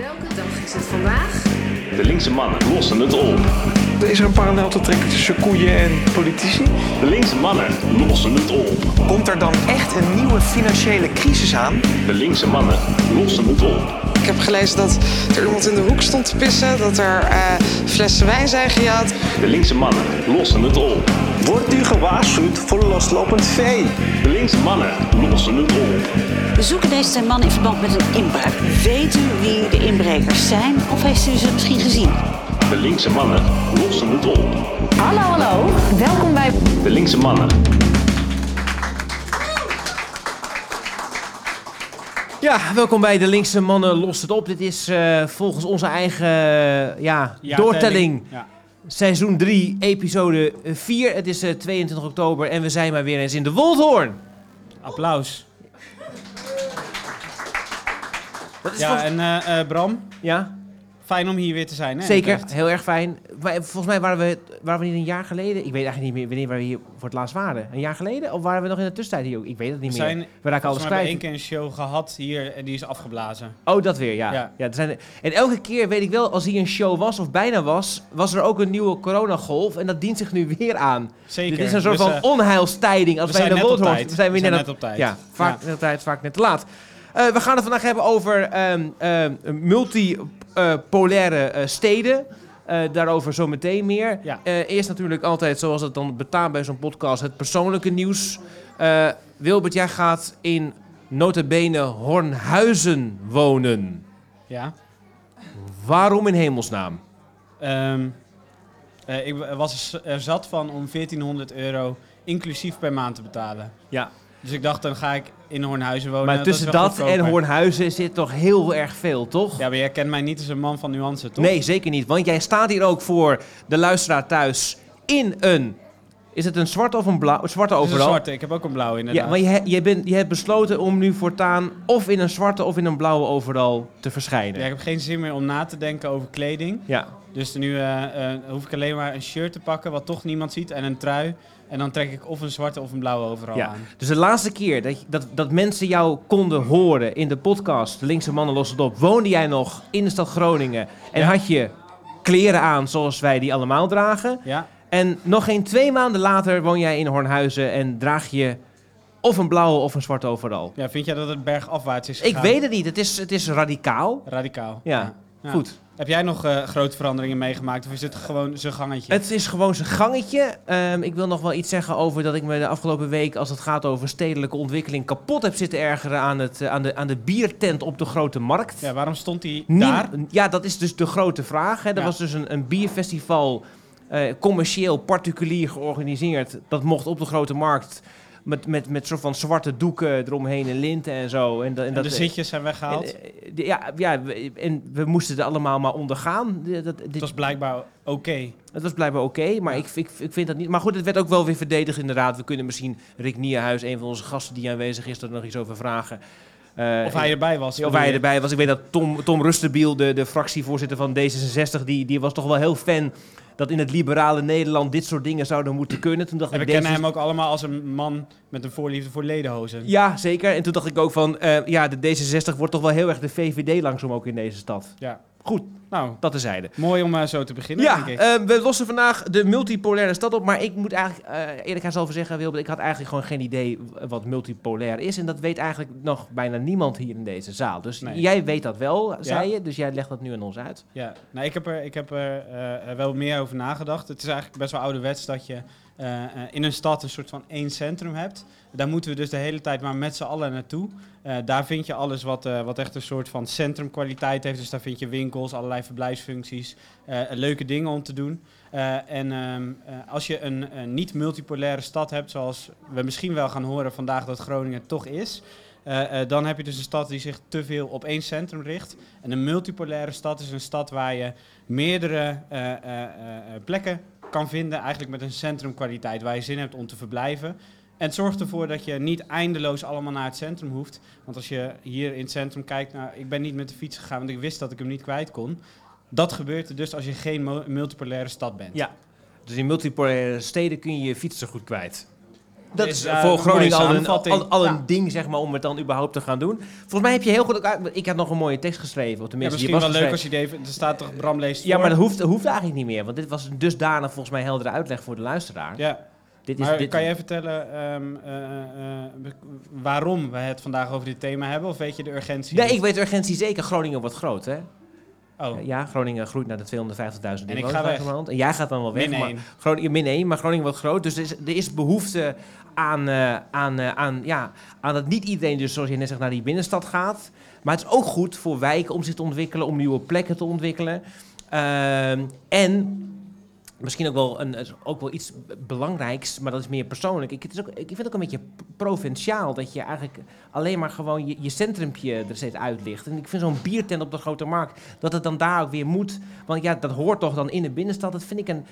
Welke dag is het vandaag? De linkse mannen lossen het op. Is er een parallel te trekken tussen koeien en politici? De linkse mannen lossen het op. Komt er dan echt een nieuwe financiële crisis aan? De linkse mannen lossen het op. Ik heb gelezen dat er iemand in de hoek stond te pissen, dat er eh, flessen wijn zijn gejat. De linkse mannen lossen het op. Wordt u gewaarschuwd voor loslopend vee? De linkse mannen lossen het op. We zoeken deze twee mannen in verband met een inbraak. Weet u wie de inbrekers zijn of heeft u ze misschien gezien? De linkse mannen lossen het op. Hallo, hallo. Welkom bij De linkse mannen. Ja, welkom bij de Linkse Mannen Lost het op. Dit is eh, volgens onze eigen eh, ja, doortelling Ja. seizoen 3, episode 4. Het is eh, 22 oktober en we zijn maar weer eens in de Woldhoorn. Applaus. Dat is Ja, volgens- en Bram, ja fijn om hier weer te zijn. Hè, zeker. Heel erg fijn. Maar volgens mij waren we, waren we niet een jaar geleden. Ik weet eigenlijk niet meer wanneer we hier voor het laatst waren. Een jaar geleden? Of waren we nog in de tussentijd hier ook? Ik weet het We niet zijn, meer. We raken alles hebben kwijt. we één keer een show gehad hier en die is afgeblazen. Oh, dat weer, ja. Ja. ja. er zijn, en elke keer weet ik wel, als hier een show was of bijna was, was er ook een nieuwe coronagolf. En dat dient zich nu weer aan. Zeker. Dit is een soort Dus, van onheilstijding. Als wij de World tijd. We zijn weer We zijn net, op tijd. Ja, vaak Ja. net op tijd, vaak net te laat. Eh, we gaan het vandaag hebben over ehm, ehm, multipolaire eh, steden. Eh, daarover zometeen meer. Ja. Eh, eerst natuurlijk altijd, zoals het dan betaamt bij zo'n podcast, het persoonlijke nieuws. Eh, Wilbert, jij gaat in notabene Hornhuizen wonen. Ja. Waarom in hemelsnaam? Ehm, eh, ik was er zat van om 1400 euro inclusief per maand te betalen. Ja. Dus ik dacht, dan ga ik in Hornhuizen wonen. maar tussen dat en goedkoper. Hornhuizen zit toch heel erg veel, toch? Ja, maar jij kent mij niet als een man van nuance, toch? Nee, zeker niet. Want jij staat hier ook voor de luisteraar thuis in een... Is het een zwarte of een blauw? Zwarte is een overal. zwarte, ik heb ook een blauw inderdaad. Ja, maar je, bent, je hebt besloten om nu voortaan of in een zwarte of in een blauwe overal te verschijnen. Ja, ik heb geen zin meer om na te denken over kleding. Ja. Dus nu eh, eh, hoef ik alleen maar een shirt te pakken, wat toch niemand ziet, en een trui. En dan trek ik of een zwarte of een blauwe overal Ja. aan. Dus de laatste keer dat, dat, dat mensen jou konden horen in de podcast De Linkse Mannen Lossen het op, woonde jij nog in de stad Groningen en Ja. had je kleren aan zoals wij die allemaal dragen. Ja, En nog geen twee maanden later woon jij in Hornhuizen en draag je of een blauwe of een zwarte overal. ja vind jij dat het bergafwaarts is Ik gegaan? weet het niet, het is, het is radicaal. Radicaal. Ja, Ja. goed. Heb jij nog eh, grote veranderingen meegemaakt of is het gewoon zijn gangetje? Het is gewoon zijn gangetje. Ehm, ik wil nog wel iets zeggen over dat ik me de afgelopen week, als het gaat over stedelijke ontwikkeling, kapot heb zitten ergeren aan, het, eh, aan, de, aan de biertent op de Grote Markt. Ja, waarom stond hij Niem- daar? Ja, dat is dus de grote vraag. Hè. Er Ja. was dus een, een bierfestival, eh, commercieel, particulier georganiseerd. Dat mocht op de Grote Markt. Met, met, met soort van zwarte doeken eromheen en linten en zo. En, dat, en En dat, de zitjes zijn weggehaald. en, eh, de- ja, ja, we- en we moesten het allemaal maar ondergaan. De- Dat, dit- het was blijkbaar oké. het was blijkbaar oké, maar ik, ik, ik vind dat niet. Maar goed, het werd ook wel weer verdedigd inderdaad. We kunnen misschien Rick Nierhuis, een van onze gasten die aanwezig is, er nog iets over vragen. Eh, Of hij erbij was. of hij erbij was. Ik weet dat Tom, Tom Rustenbiel, de, de fractievoorzitter van D66, die, die was toch wel heel fan dat in het liberale Nederland dit soort dingen zouden moeten kunnen. Toen dacht En we ik, kennen deze- hem ook allemaal als een man met een voorliefde voor ledenhozen. Ja, zeker. En toen dacht ik ook van, eh, ja, de D66 wordt toch wel heel erg de VVD langzaam ook in deze stad. Ja. Goed, Nou, dat tezijde. mooi om eh, zo te beginnen, Ja, denk ik. eh, we lossen vandaag de multipolaire stad op. Maar ik moet eigenlijk eh eerlijkheidshalve zeggen, Wilbert, ik had eigenlijk gewoon geen idee wat multipolair is. En dat weet eigenlijk nog bijna niemand hier in deze zaal. Dus Nee. jij weet dat wel, zei je. Dus jij legt dat nu aan ons uit. Ja, nou, ik heb er, ik heb er wel meer over nagedacht. Het is eigenlijk best wel ouderwets dat je eh, eh, in een stad een soort van één centrum hebt. Daar moeten we dus de hele tijd maar met z'n allen naartoe. Eh, daar vind je alles wat, wat echt een soort van centrumkwaliteit heeft. Dus daar vind je winkels, allerlei verblijfsfuncties, leuke dingen om te doen. En ehm, eh, als je een, een niet-multipolaire stad hebt, zoals we misschien wel gaan horen vandaag dat Groningen toch is... dan heb je dus een stad die zich te veel op één centrum richt. En een multipolaire stad is een stad waar je meerdere eh, plekken kan vinden, eigenlijk met een centrumkwaliteit, waar je zin hebt om te verblijven. En zorgt ervoor dat je niet eindeloos allemaal naar het centrum hoeft. Want als je hier in het centrum kijkt, nou, ik ben niet met de fiets gegaan, want ik wist dat ik hem niet kwijt kon. Dat gebeurt er dus als je geen multipolaire stad bent. Ja. Dus in multipolaire steden kun je je fiets er goed kwijt. Dat Is, is eh, voor Groningen al een, al, al een Ja. ding, zeg maar, om het dan überhaupt te gaan doen. Volgens mij heb je heel goed... ook- Ik had nog een mooie tekst geschreven, of Ja, tenminste, misschien die was wel leuk als je die even... Er staat toch Bram leest Ja, maar dat hoeft, dat hoeft eigenlijk niet meer, want dit was een dusdanig volgens mij heldere uitleg voor de luisteraar. Ja, Dit is, maar dit, kan jij vertellen ehm, eh, eh, eh, waarom we het vandaag over dit thema hebben? Of weet je de urgentie? Nee, ik weet de urgentie zeker. Groningen wordt groot, hè? Oh, Ja, Groningen groeit naar de 250.000 En ik inwoners ga weg. langzamerhand. En jij gaat dan wel weg. min maar. Groningen, min 1, maar Groningen wordt groot. Dus er is, er is behoefte aan, eh, aan, eh, aan, ja, aan dat niet iedereen, dus zoals je net zegt, naar die binnenstad gaat. Maar het is ook goed voor wijken om zich te ontwikkelen, om nieuwe plekken te ontwikkelen. Ehm, en misschien ook wel, een, ook wel iets belangrijks, maar dat is meer persoonlijk. Ik, het is ook, ik vind het ook een beetje provinciaal dat je eigenlijk alleen maar gewoon je, je centrumpje er steeds uitlicht. En ik vind zo'n biertent op de Grote Markt, dat het dan daar ook weer moet. Want ja, dat hoort toch dan in de binnenstad. Dat vind ik een.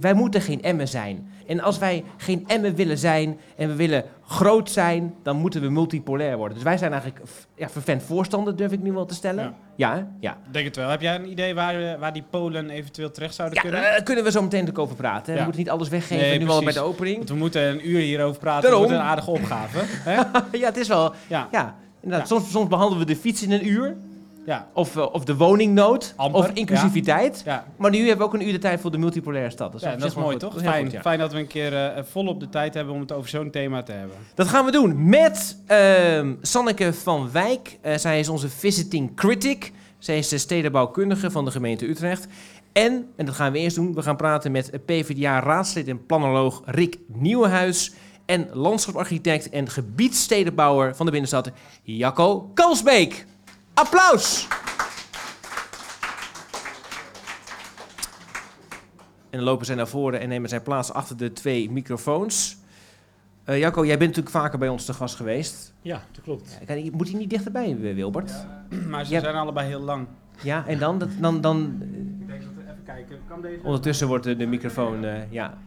Wij moeten geen Emmen zijn. En als wij geen Emmen willen zijn en we willen groot zijn, dan moeten we multipolair worden. Dus wij zijn eigenlijk ja, vervent voorstander, durf ik nu wel te stellen. Ja, hè? ja. Denk het wel. Heb jij een idee waar, eh, waar die Polen eventueel terecht zouden Ja, kunnen? daar kunnen we zo meteen over praten. hè. We moeten niet alles weggeven Nee, nu al bij de opening. Want we moeten een uur hierover praten. Daarom. Dat wordt een aardige opgave. hè? ja, het is wel. Ja. Ja, inderdaad. Ja. Soms, soms behandelen we de fiets in een uur. Ja. Of, eh, of de woningnood. Amper, of inclusiviteit. Ja. Maar nu hebben we ook een uur de tijd voor de multipolaire stad. Ja, dat is mooi goed. toch? Dat is heel Fijn, goed. Fijn dat we een keer eh, volop de tijd hebben om het over zo'n thema te hebben. Dat gaan we doen met ehm, Sanneke van Wijk. Eh, zij is onze visiting critic. Zij is de stedenbouwkundige van de gemeente Utrecht. En, en dat gaan we eerst doen, we gaan praten met PvdA-raadslid en planoloog Rick Nieuwenhuis. En landschapsarchitect en gebiedsstedenbouwer van de binnenstad Jacco Kalsbeek. Applaus! En dan lopen zij naar voren en nemen zij plaats achter de twee microfoons. Eh, Jacco, jij bent natuurlijk vaker bij ons te gast geweest. Ja, dat klopt. Ja, kan- Moet hij niet dichterbij, eh, Wilbert? Maar ze Ja. zijn allebei heel lang. Ja, en dan? Dan, dan Ik denk dat we even kijken. Kan deze... ondertussen wordt de, de microfoon, eh, ja...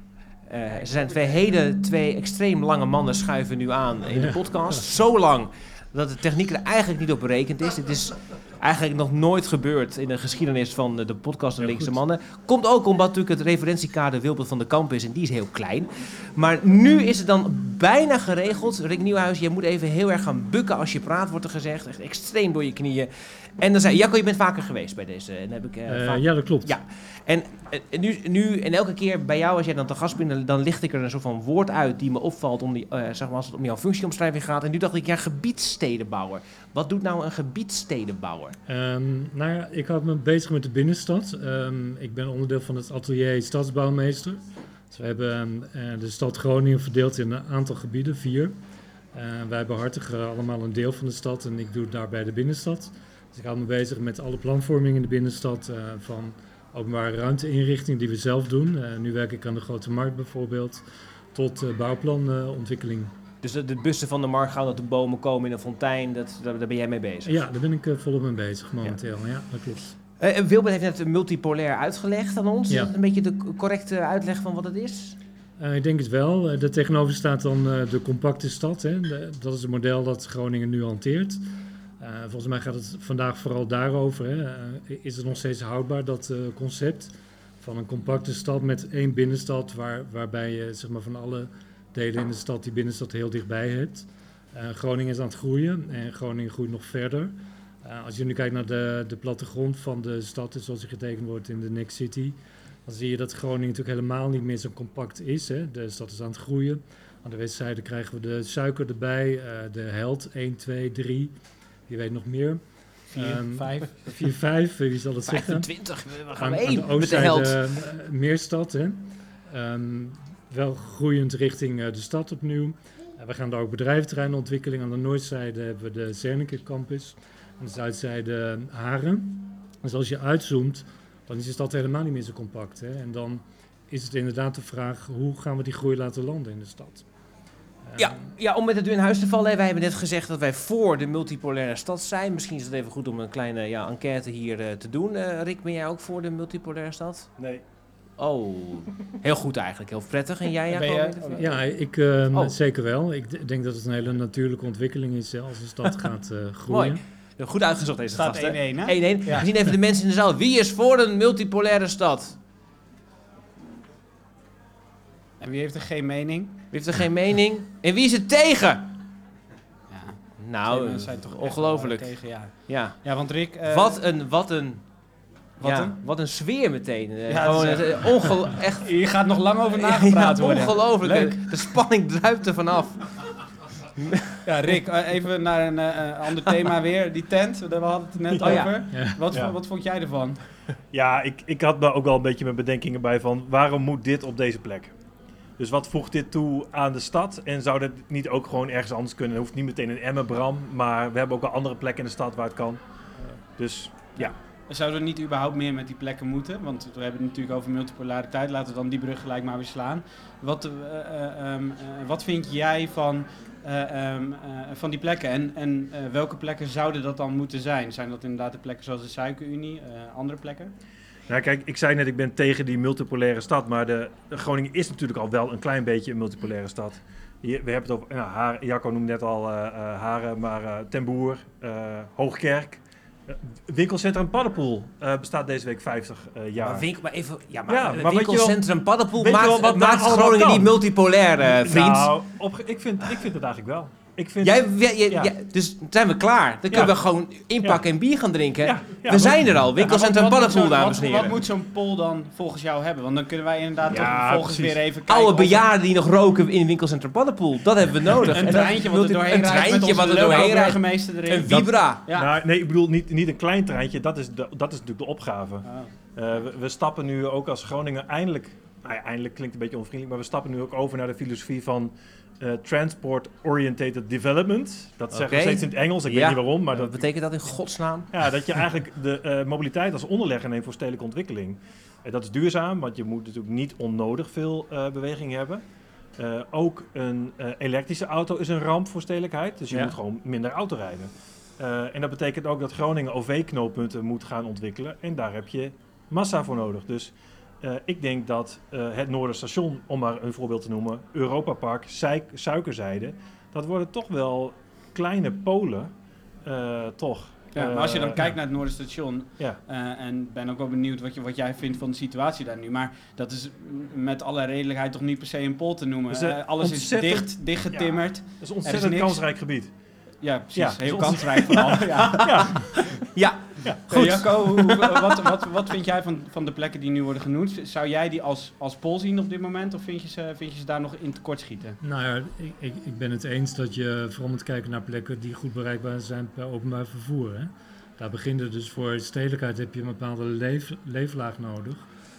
Eh, ze zijn twee hele, twee extreem lange mannen schuiven nu aan in de podcast. Zo lang dat de techniek er eigenlijk niet op berekend is. Is eigenlijk nog nooit gebeurd in de geschiedenis van de podcast De Linkse Mannen. Komt ook omdat natuurlijk het referentiekader Wilbert van de Kamp is en die is heel klein. Maar nu is het dan bijna geregeld. Rick Nieuwhuis, je moet even heel erg gaan bukken als je praat, wordt er gezegd. Echt extreem door je knieën. En dan zei Jacco, je bent vaker geweest bij deze. En heb ik, eh, Eh, vaak- ja, dat klopt. Ja. En, en nu, nu, en elke keer bij jou, als jij dan te gast bent, dan, licht ik er een soort van woord uit die me opvalt om die, eh, zeg maar als het om jouw functieomschrijving gaat. En nu dacht ik, ja, gebiedsstedenbouwer. Wat doet nou een gebiedsstedenbouwer? Ehm, nou ja, ik had me bezig met de binnenstad. Ehm, ik ben onderdeel van het atelier Stadsbouwmeester. Dus we hebben eh, de stad Groningen verdeeld in een aantal gebieden, vier. Eh, wij behartigen allemaal een deel van de stad en ik doe daarbij de binnenstad. Dus ik hou me bezig met alle planvorming in de binnenstad, eh, van openbare ruimteinrichting die we zelf doen. Nu werk ik aan de Grote Markt bijvoorbeeld, tot bouwplanontwikkeling. Dus de, de bussen van de markt gaan dat de bomen komen in een fontein, dat, daar, daar ben jij mee bezig? Ja, daar ben ik eh, volop mee bezig momenteel. Ja, dat klopt. Eh, en Wilbert heeft net multipolair uitgelegd aan ons. Ja. Is dat een beetje de correcte uitleg van wat het is? Eh, ik denk het wel. Eh, daar tegenover staat dan eh, de compacte stad. Hè. De- dat is het model dat Groningen nu hanteert. Eh, volgens mij gaat het vandaag vooral daarover. Hè. Is het nog steeds houdbaar, dat eh, concept van een compacte stad met één binnenstad, waar, waarbij je zeg maar, van alle delen in de stad die binnenstad heel dichtbij hebt. Eh, Groningen is aan het groeien en Groningen groeit nog verder. Eh, als je nu kijkt naar de, de plattegrond van de stad, dus zoals die getekend wordt in de Next City, dan zie je dat Groningen natuurlijk helemaal niet meer zo compact is. Hè. De stad is aan het groeien. Aan de westzijde krijgen we de suiker erbij, eh, de held 1, 2, 3. Je weet nog meer. Vier, Ehm, vijf. 4, 5, wie zal het zeggen? 25, we gaan Aan, we aan één de met de oostzijde held. Meerstad. Hè. Ehm, wel groeiend richting eh, de stad opnieuw. Eh, we gaan daar ook bedrijventerreinontwikkeling. Aan de noordzijde hebben we de Zernike campus. Aan de zuidzijde eh, Haren. Dus als je uitzoomt, dan is de stad helemaal niet meer zo compact. Hè. En dan is het inderdaad de vraag, hoe gaan we die groei laten landen in de stad? Ja, ja, om met deur in huis te vallen. Wij hebben net gezegd dat wij voor de multipolaire stad zijn. Misschien is het even goed om een kleine ja, enquête hier eh, te doen. Eh, Rick, ben jij ook voor de multipolaire stad? Nee. Oh, heel goed eigenlijk. Heel prettig. En jij, je- Ja, ik eh, Oh. zeker wel. Ik denk dat het een hele natuurlijke ontwikkeling is als een stad gaat eh, groeien. Mooi. Goed uitgezocht deze hè? 1-1, hè? 1-1. Ja. We zien even de mensen in de zaal. Wie is voor een multipolaire stad? En wie heeft er geen mening? Wie heeft er geen mening? En wie is er tegen? Ja, Nou, zijn toch ongelooflijk. Tegen, ja. Ja. ja, want Rick... eh, Wat een, wat een, Wat ja, een? wat een sfeer meteen. Eh, Ja, Gewoon, is eh, ongel- echt Hier gaat nog lang over nagepraat ja, worden. ongelooflijk. De spanning druipt er vanaf. Ja, Rick, eh, even naar een eh, ander thema weer. Die tent, we hadden het net Oh, over. Ja. Wat, Ja. wat vond jij ervan? Ja, ik, ik had daar ook wel een beetje mijn bedenkingen bij van waarom moet dit op deze plek? Dus wat voegt dit toe aan de stad? En zou dat niet ook gewoon ergens anders kunnen? Het hoeft niet meteen in Emmen, Bram, maar we hebben ook wel andere plekken in de stad waar het kan. Dus ja, Zouden we niet überhaupt meer met die plekken moeten? Want we hebben het natuurlijk over multipolariteit. Laten we dan die brug gelijk maar weer slaan. Wat, eh, eh, ehm, eh, wat vind jij van, eh, ehm, eh, van die plekken? En, en welke plekken zouden dat dan moeten zijn? Zijn dat inderdaad de plekken zoals de Suikerunie, andere plekken? Nou, kijk, ik zei net, ik ben tegen die multipolaire stad, maar de, Groningen is natuurlijk al wel een klein beetje een multipolaire stad. We hebben het over, Haar, Jacco noemde net al eh, Haren, maar eh, Hoogkerk. Winkelcentrum Paddenpoel eh, bestaat deze week 50 eh, jaar. Maar, winkel, maar even, ja, maar, Ja, winkelcentrum Paddenpoel maakt, Groningen niet multipolair, eh, vriend. Nou, op, ik, vind, ik vind het eigenlijk wel. Ik vind, Jij, jij- jij- Ja. jij- dus zijn we klaar. Dan kunnen Ja. we gewoon inpakken en bier gaan drinken. Ja, ja, we zijn er al. Winkelcentrum Paddenpoel, dames en wat- heren. Wat moet zo'n poll dan volgens jou hebben? Want dan kunnen wij inderdaad Ja, toch precies. weer even kijken. Oude bejaarden die nog roken in winkelcentrum Paddenpoel. Dat hebben we nodig. Een En treintje wat er doorheen Een rijdt met treintje wat er doorheen rijdt. Een vibra. Nou, nee, ik bedoel niet, niet een klein treintje, dat is, de, dat is natuurlijk de opgave. Oh. Eh, we, we stappen nu ook als Groningen eindelijk, nou ja, eindelijk klinkt een beetje onvriendelijk, maar we stappen nu ook over naar de filosofie van eh, Transport Orientated Development. Dat zeggen we steeds in het Engels, ik Ja. weet niet waarom, maar Wat dat, betekent dat in godsnaam? ja, dat je eigenlijk de eh, mobiliteit als onderlegger neemt voor stedelijke ontwikkeling. Eh, dat is duurzaam, want je moet natuurlijk niet onnodig veel eh, beweging hebben. Ook een elektrische auto is een ramp voor stedelijkheid, dus je Ja. moet gewoon minder auto rijden. En dat betekent ook dat Groningen OV-knooppunten moet gaan ontwikkelen en daar heb je massa voor nodig. Dus eh, ik denk dat eh, het Noorderstation, om maar een voorbeeld te noemen, Europa Park, Suik- Suikerzijde, dat worden toch wel kleine polen, eh, toch. Ja, maar als je dan kijkt naar het Noorderstation, Ja. en ben ook wel benieuwd wat, je, wat jij vindt van de situatie daar nu. Maar dat is met alle redelijkheid toch niet per se een pol te noemen. Is, alles is dicht, dichtgetimmerd. Dat is een is ontzettend niks. kansrijk gebied. Ja, precies. Ja, Heel kansrijk vooral. ja. Ja, Ja. Goed. Jacco, wat, wat, wat vind jij van, van de plekken die nu worden genoemd? Zou jij die als, als pol zien op dit moment? Of vind je ze, vind je ze daar nog in tekort schieten? Nou ja, ik, ik, ik ben het eens dat je vooral moet kijken naar plekken die goed bereikbaar zijn per openbaar vervoer. Hè. Daar begint het dus voor stedelijkheid heb je een bepaalde leef, leeflaag nodig.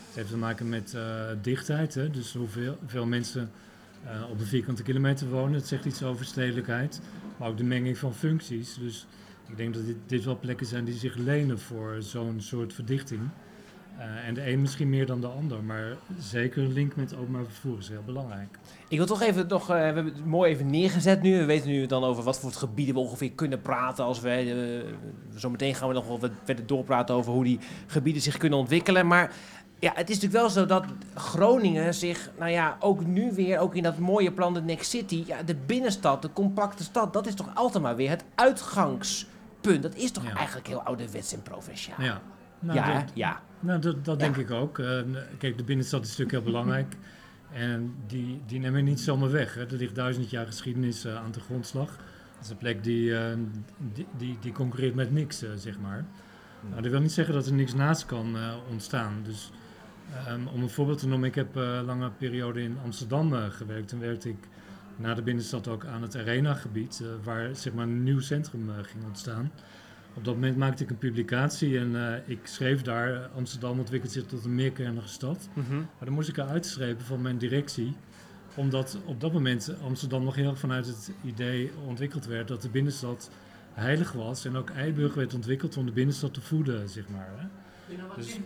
Het heeft te maken met eh, dichtheid, hè. dus hoeveel, hoeveel mensen eh, op een vierkante kilometer wonen. Het zegt iets over stedelijkheid, maar ook de menging van functies. Dus ik denk dat dit, dit wel plekken zijn die zich lenen voor zo'n soort verdichting. Eh, en de een misschien meer dan de ander, maar zeker een link met openbaar vervoer is heel belangrijk. Ik wil toch even nog, eh, we hebben het mooi even neergezet nu. We weten nu dan over wat voor gebieden we ongeveer kunnen praten. Als we, eh, zometeen gaan we nog wel verder doorpraten over hoe die gebieden zich kunnen ontwikkelen. Maar ja, het is natuurlijk wel zo dat Groningen zich, nou ja, ook nu weer, ook in dat mooie plan de Next City, ja, de binnenstad, de compacte stad, dat is toch altijd maar weer het Dat is toch Ja. eigenlijk heel ouderwets en provinciaal. Ja, nou, ja, dat, ja. nou, dat, dat denk ik ook. Eh, kijk, de binnenstad is natuurlijk heel belangrijk. En die, die nemen we niet zomaar weg. Hè. Er ligt duizend jaar geschiedenis eh, aan de grondslag. Dat is een plek die, eh, die, die, die concurreert met niks, zeg maar. Nou, dat wil niet zeggen dat er niks naast kan ontstaan. Dus ehm, om een voorbeeld te noemen, ik heb eh, lange periode in Amsterdam gewerkt. En werkte ik na de binnenstad ook aan het Arena-gebied, eh, waar zeg maar, een nieuw centrum eh, ging ontstaan. Op dat moment maakte ik een publicatie en eh, ik schreef daar, Amsterdam ontwikkelt zich tot een meerkernige stad. Mhm. Maar dan moest ik eruit strepen van mijn directie, omdat op dat moment Amsterdam nog heel erg vanuit het idee ontwikkeld werd dat de binnenstad heilig was en ook Eiburg werd ontwikkeld om de binnenstad te voeden, zeg maar. Hè. Dus-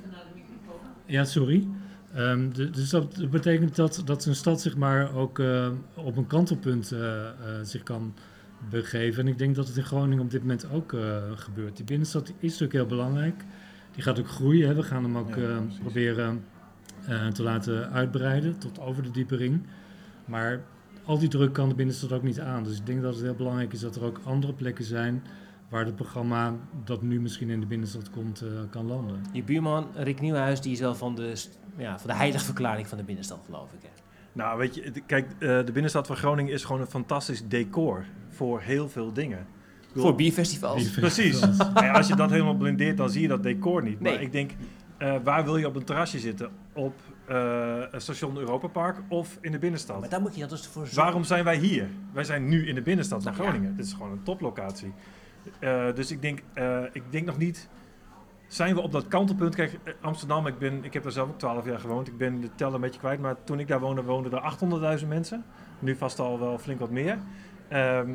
ja, sorry. Ehm, de- dus dat betekent dat, dat een stad zeg maar ook eh, op een kantelpunt eh, eh, zich kan begeven. En ik denk dat het in Groningen op dit moment ook gebeurt. Die binnenstad is natuurlijk heel belangrijk. Die gaat ook groeien. Hè. We gaan hem ook Ja, proberen te laten uitbreiden tot over de diepe ring. Maar al die druk kan de binnenstad ook niet aan. Dus ik denk dat het heel belangrijk is dat er ook andere plekken zijn waar het programma dat nu misschien in de binnenstad komt, eh, kan landen. Je buurman Rick Nieuwhuis, die is wel van de, ja, van de heiligverklaring van de binnenstad, geloof ik. Hè? Nou, weet je, het- kijk, eh, de binnenstad van Groningen is gewoon een fantastisch decor voor heel veel dingen. Bedoel- Voor bierfestivals. Precies. Nou ja, als je dat helemaal blindeert, dan zie je dat decor niet. Nee. Maar ik denk, eh, waar wil je op een terrasje zitten? Op eh, station Europa Park of in de binnenstad? Maar daar moet je dat dus voor zorgen. Waarom zijn wij hier? Wij zijn nu in de binnenstad van Nou, ja. Groningen. Dit is gewoon een toplocatie. Eh, dus ik denk, eh, ik denk nog niet... Zijn we op dat kantelpunt? Kijk, eh, Amsterdam, ik, ben, ik heb daar zelf ook 12 jaar gewoond. Ik ben de tel een beetje kwijt. Maar toen ik daar woonde, woonden er 800.000 mensen. Nu vast al wel flink wat meer. Ehm,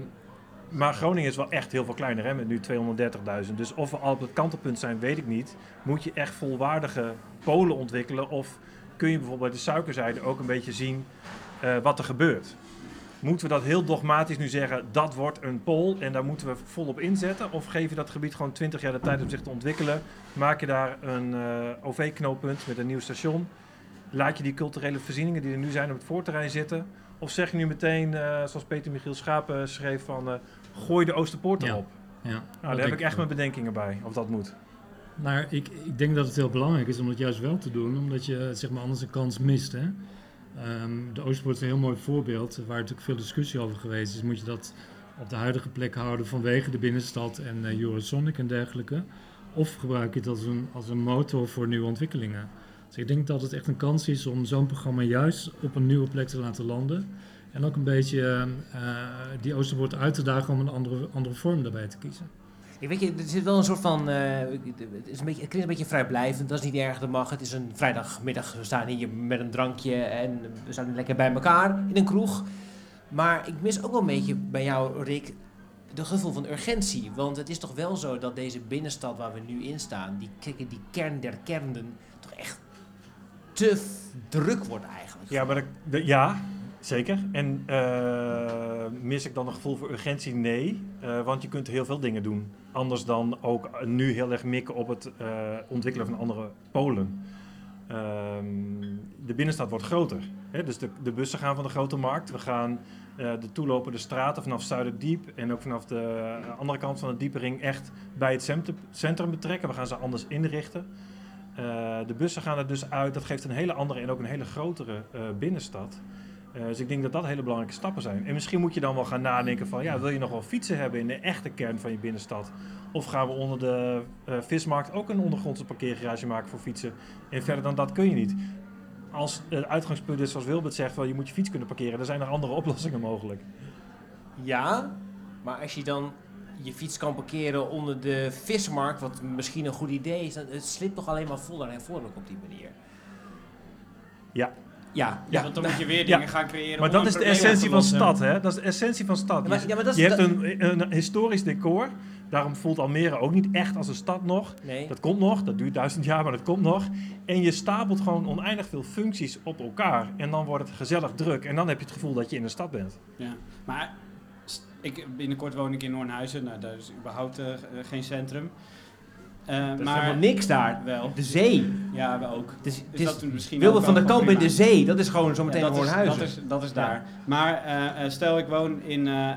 maar Groningen is wel echt heel veel kleiner, hè, met nu 230.000. Dus of we al op het kantelpunt zijn, weet ik niet. Moet je echt volwaardige polen ontwikkelen? Of kun je bijvoorbeeld bij de suikerzijde ook een beetje zien wat er gebeurt? Moeten we dat heel dogmatisch nu zeggen, dat wordt een pool en daar moeten we volop inzetten? Of geef je dat gebied gewoon 20 jaar de tijd om zich te ontwikkelen? Maak je daar een eh, OV-knooppunt met een nieuw station? Laat je die culturele voorzieningen die er nu zijn op het voorterrein zitten? Of zeg je nu meteen, eh, zoals Peter Michiel Schapen schreef, van eh, gooi de Oosterpoort erop? Ja, Nou, dat daar heb ik echt mijn bedenkingen bij, of dat moet. Maar ik, ik denk dat het heel belangrijk is om het juist wel te doen, omdat je zeg maar, anders een kans mist. Hè? Ehm, de Oostpoort is een heel mooi voorbeeld, waar natuurlijk veel discussie over geweest is. Moet je dat op de huidige plek houden vanwege de binnenstad en eh Eurosonic en dergelijke? Of gebruik je het als een, als een motor voor nieuwe ontwikkelingen? Dus ik denk dat het echt een kans is om zo'n programma juist op een nieuwe plek te laten landen. En ook een beetje eh, die Oosterpoort uit te dagen om een andere, andere vorm daarbij te kiezen. Ik weet je, zit wel een soort van. eh, het, is een beetje, het klinkt een beetje vrijblijvend, dat is niet erg, dat mag. Het is een vrijdagmiddag, we staan hier met een drankje en we staan lekker bij elkaar in een kroeg. Maar ik mis ook wel een beetje bij jou, Rick, de gevoel van urgentie. Want het is toch wel zo dat deze binnenstad waar we nu in staan, die, die kern der kernen, toch echt te druk wordt eigenlijk. Ja, maar de- ja, zeker. En eh, mis ik dan een gevoel voor urgentie? Nee. Eh, want je kunt heel veel dingen doen. Anders dan ook nu heel erg mikken op het eh, ontwikkelen van andere polen. Ehm, de binnenstad wordt groter. Hè? Dus de, de bussen gaan van de grote markt. We gaan de toelopende straten vanaf Zuiderdiep en ook vanaf de andere kant van de Diepering echt bij het centrum, betrekken. We gaan ze anders inrichten. De bussen gaan er dus uit. Dat geeft een hele andere en ook een hele grotere binnenstad. Eh, dus ik denk dat dat hele belangrijke stappen zijn. En misschien moet je dan wel gaan nadenken van... Ja, wil je nog wel fietsen hebben in de echte kern van je binnenstad? Of gaan we onder de eh, vismarkt ook een ondergrondse parkeergarage maken voor fietsen? En verder dan dat kun je niet. Als het uitgangspunt is, zoals Wilbert zegt... Wel, je moet je fiets kunnen parkeren. Dan zijn er andere oplossingen mogelijk. Ja, maar als je dan je fiets kan parkeren onder de vismarkt, wat misschien een goed idee is, dan het slipt toch alleen maar voller en voller op die manier. Ja. Ja, Ja, want dan moet je weer Ja. dingen gaan creëren. Maar dat is de essentie van stad, hè? Dat is de essentie van stad. Ja, maar- je ja, maar dat is je dat- hebt een, een historisch decor. Daarom voelt Almere ook niet echt als een stad nog. Nee. Dat komt nog, dat duurt duizend jaar, maar dat komt nog. En je stapelt gewoon oneindig veel functies op elkaar. En dan wordt het gezellig druk. En dan heb je het gevoel dat je in een stad bent. Ja, maar ik, binnenkort woon ik in Noornhuizen. Nou, daar is überhaupt eh, geen centrum. Er is maar helemaal niks daar. Wel. De zee. Ja, we ook. Dus, Dus dus dat is misschien Wilde van der Kamp in de zee, dat is gewoon zometeen Ja, ja, dat, is, Hoornhuizen. dat, is, dat is Ja. daar. Maar eh, stel ik woon in, eh,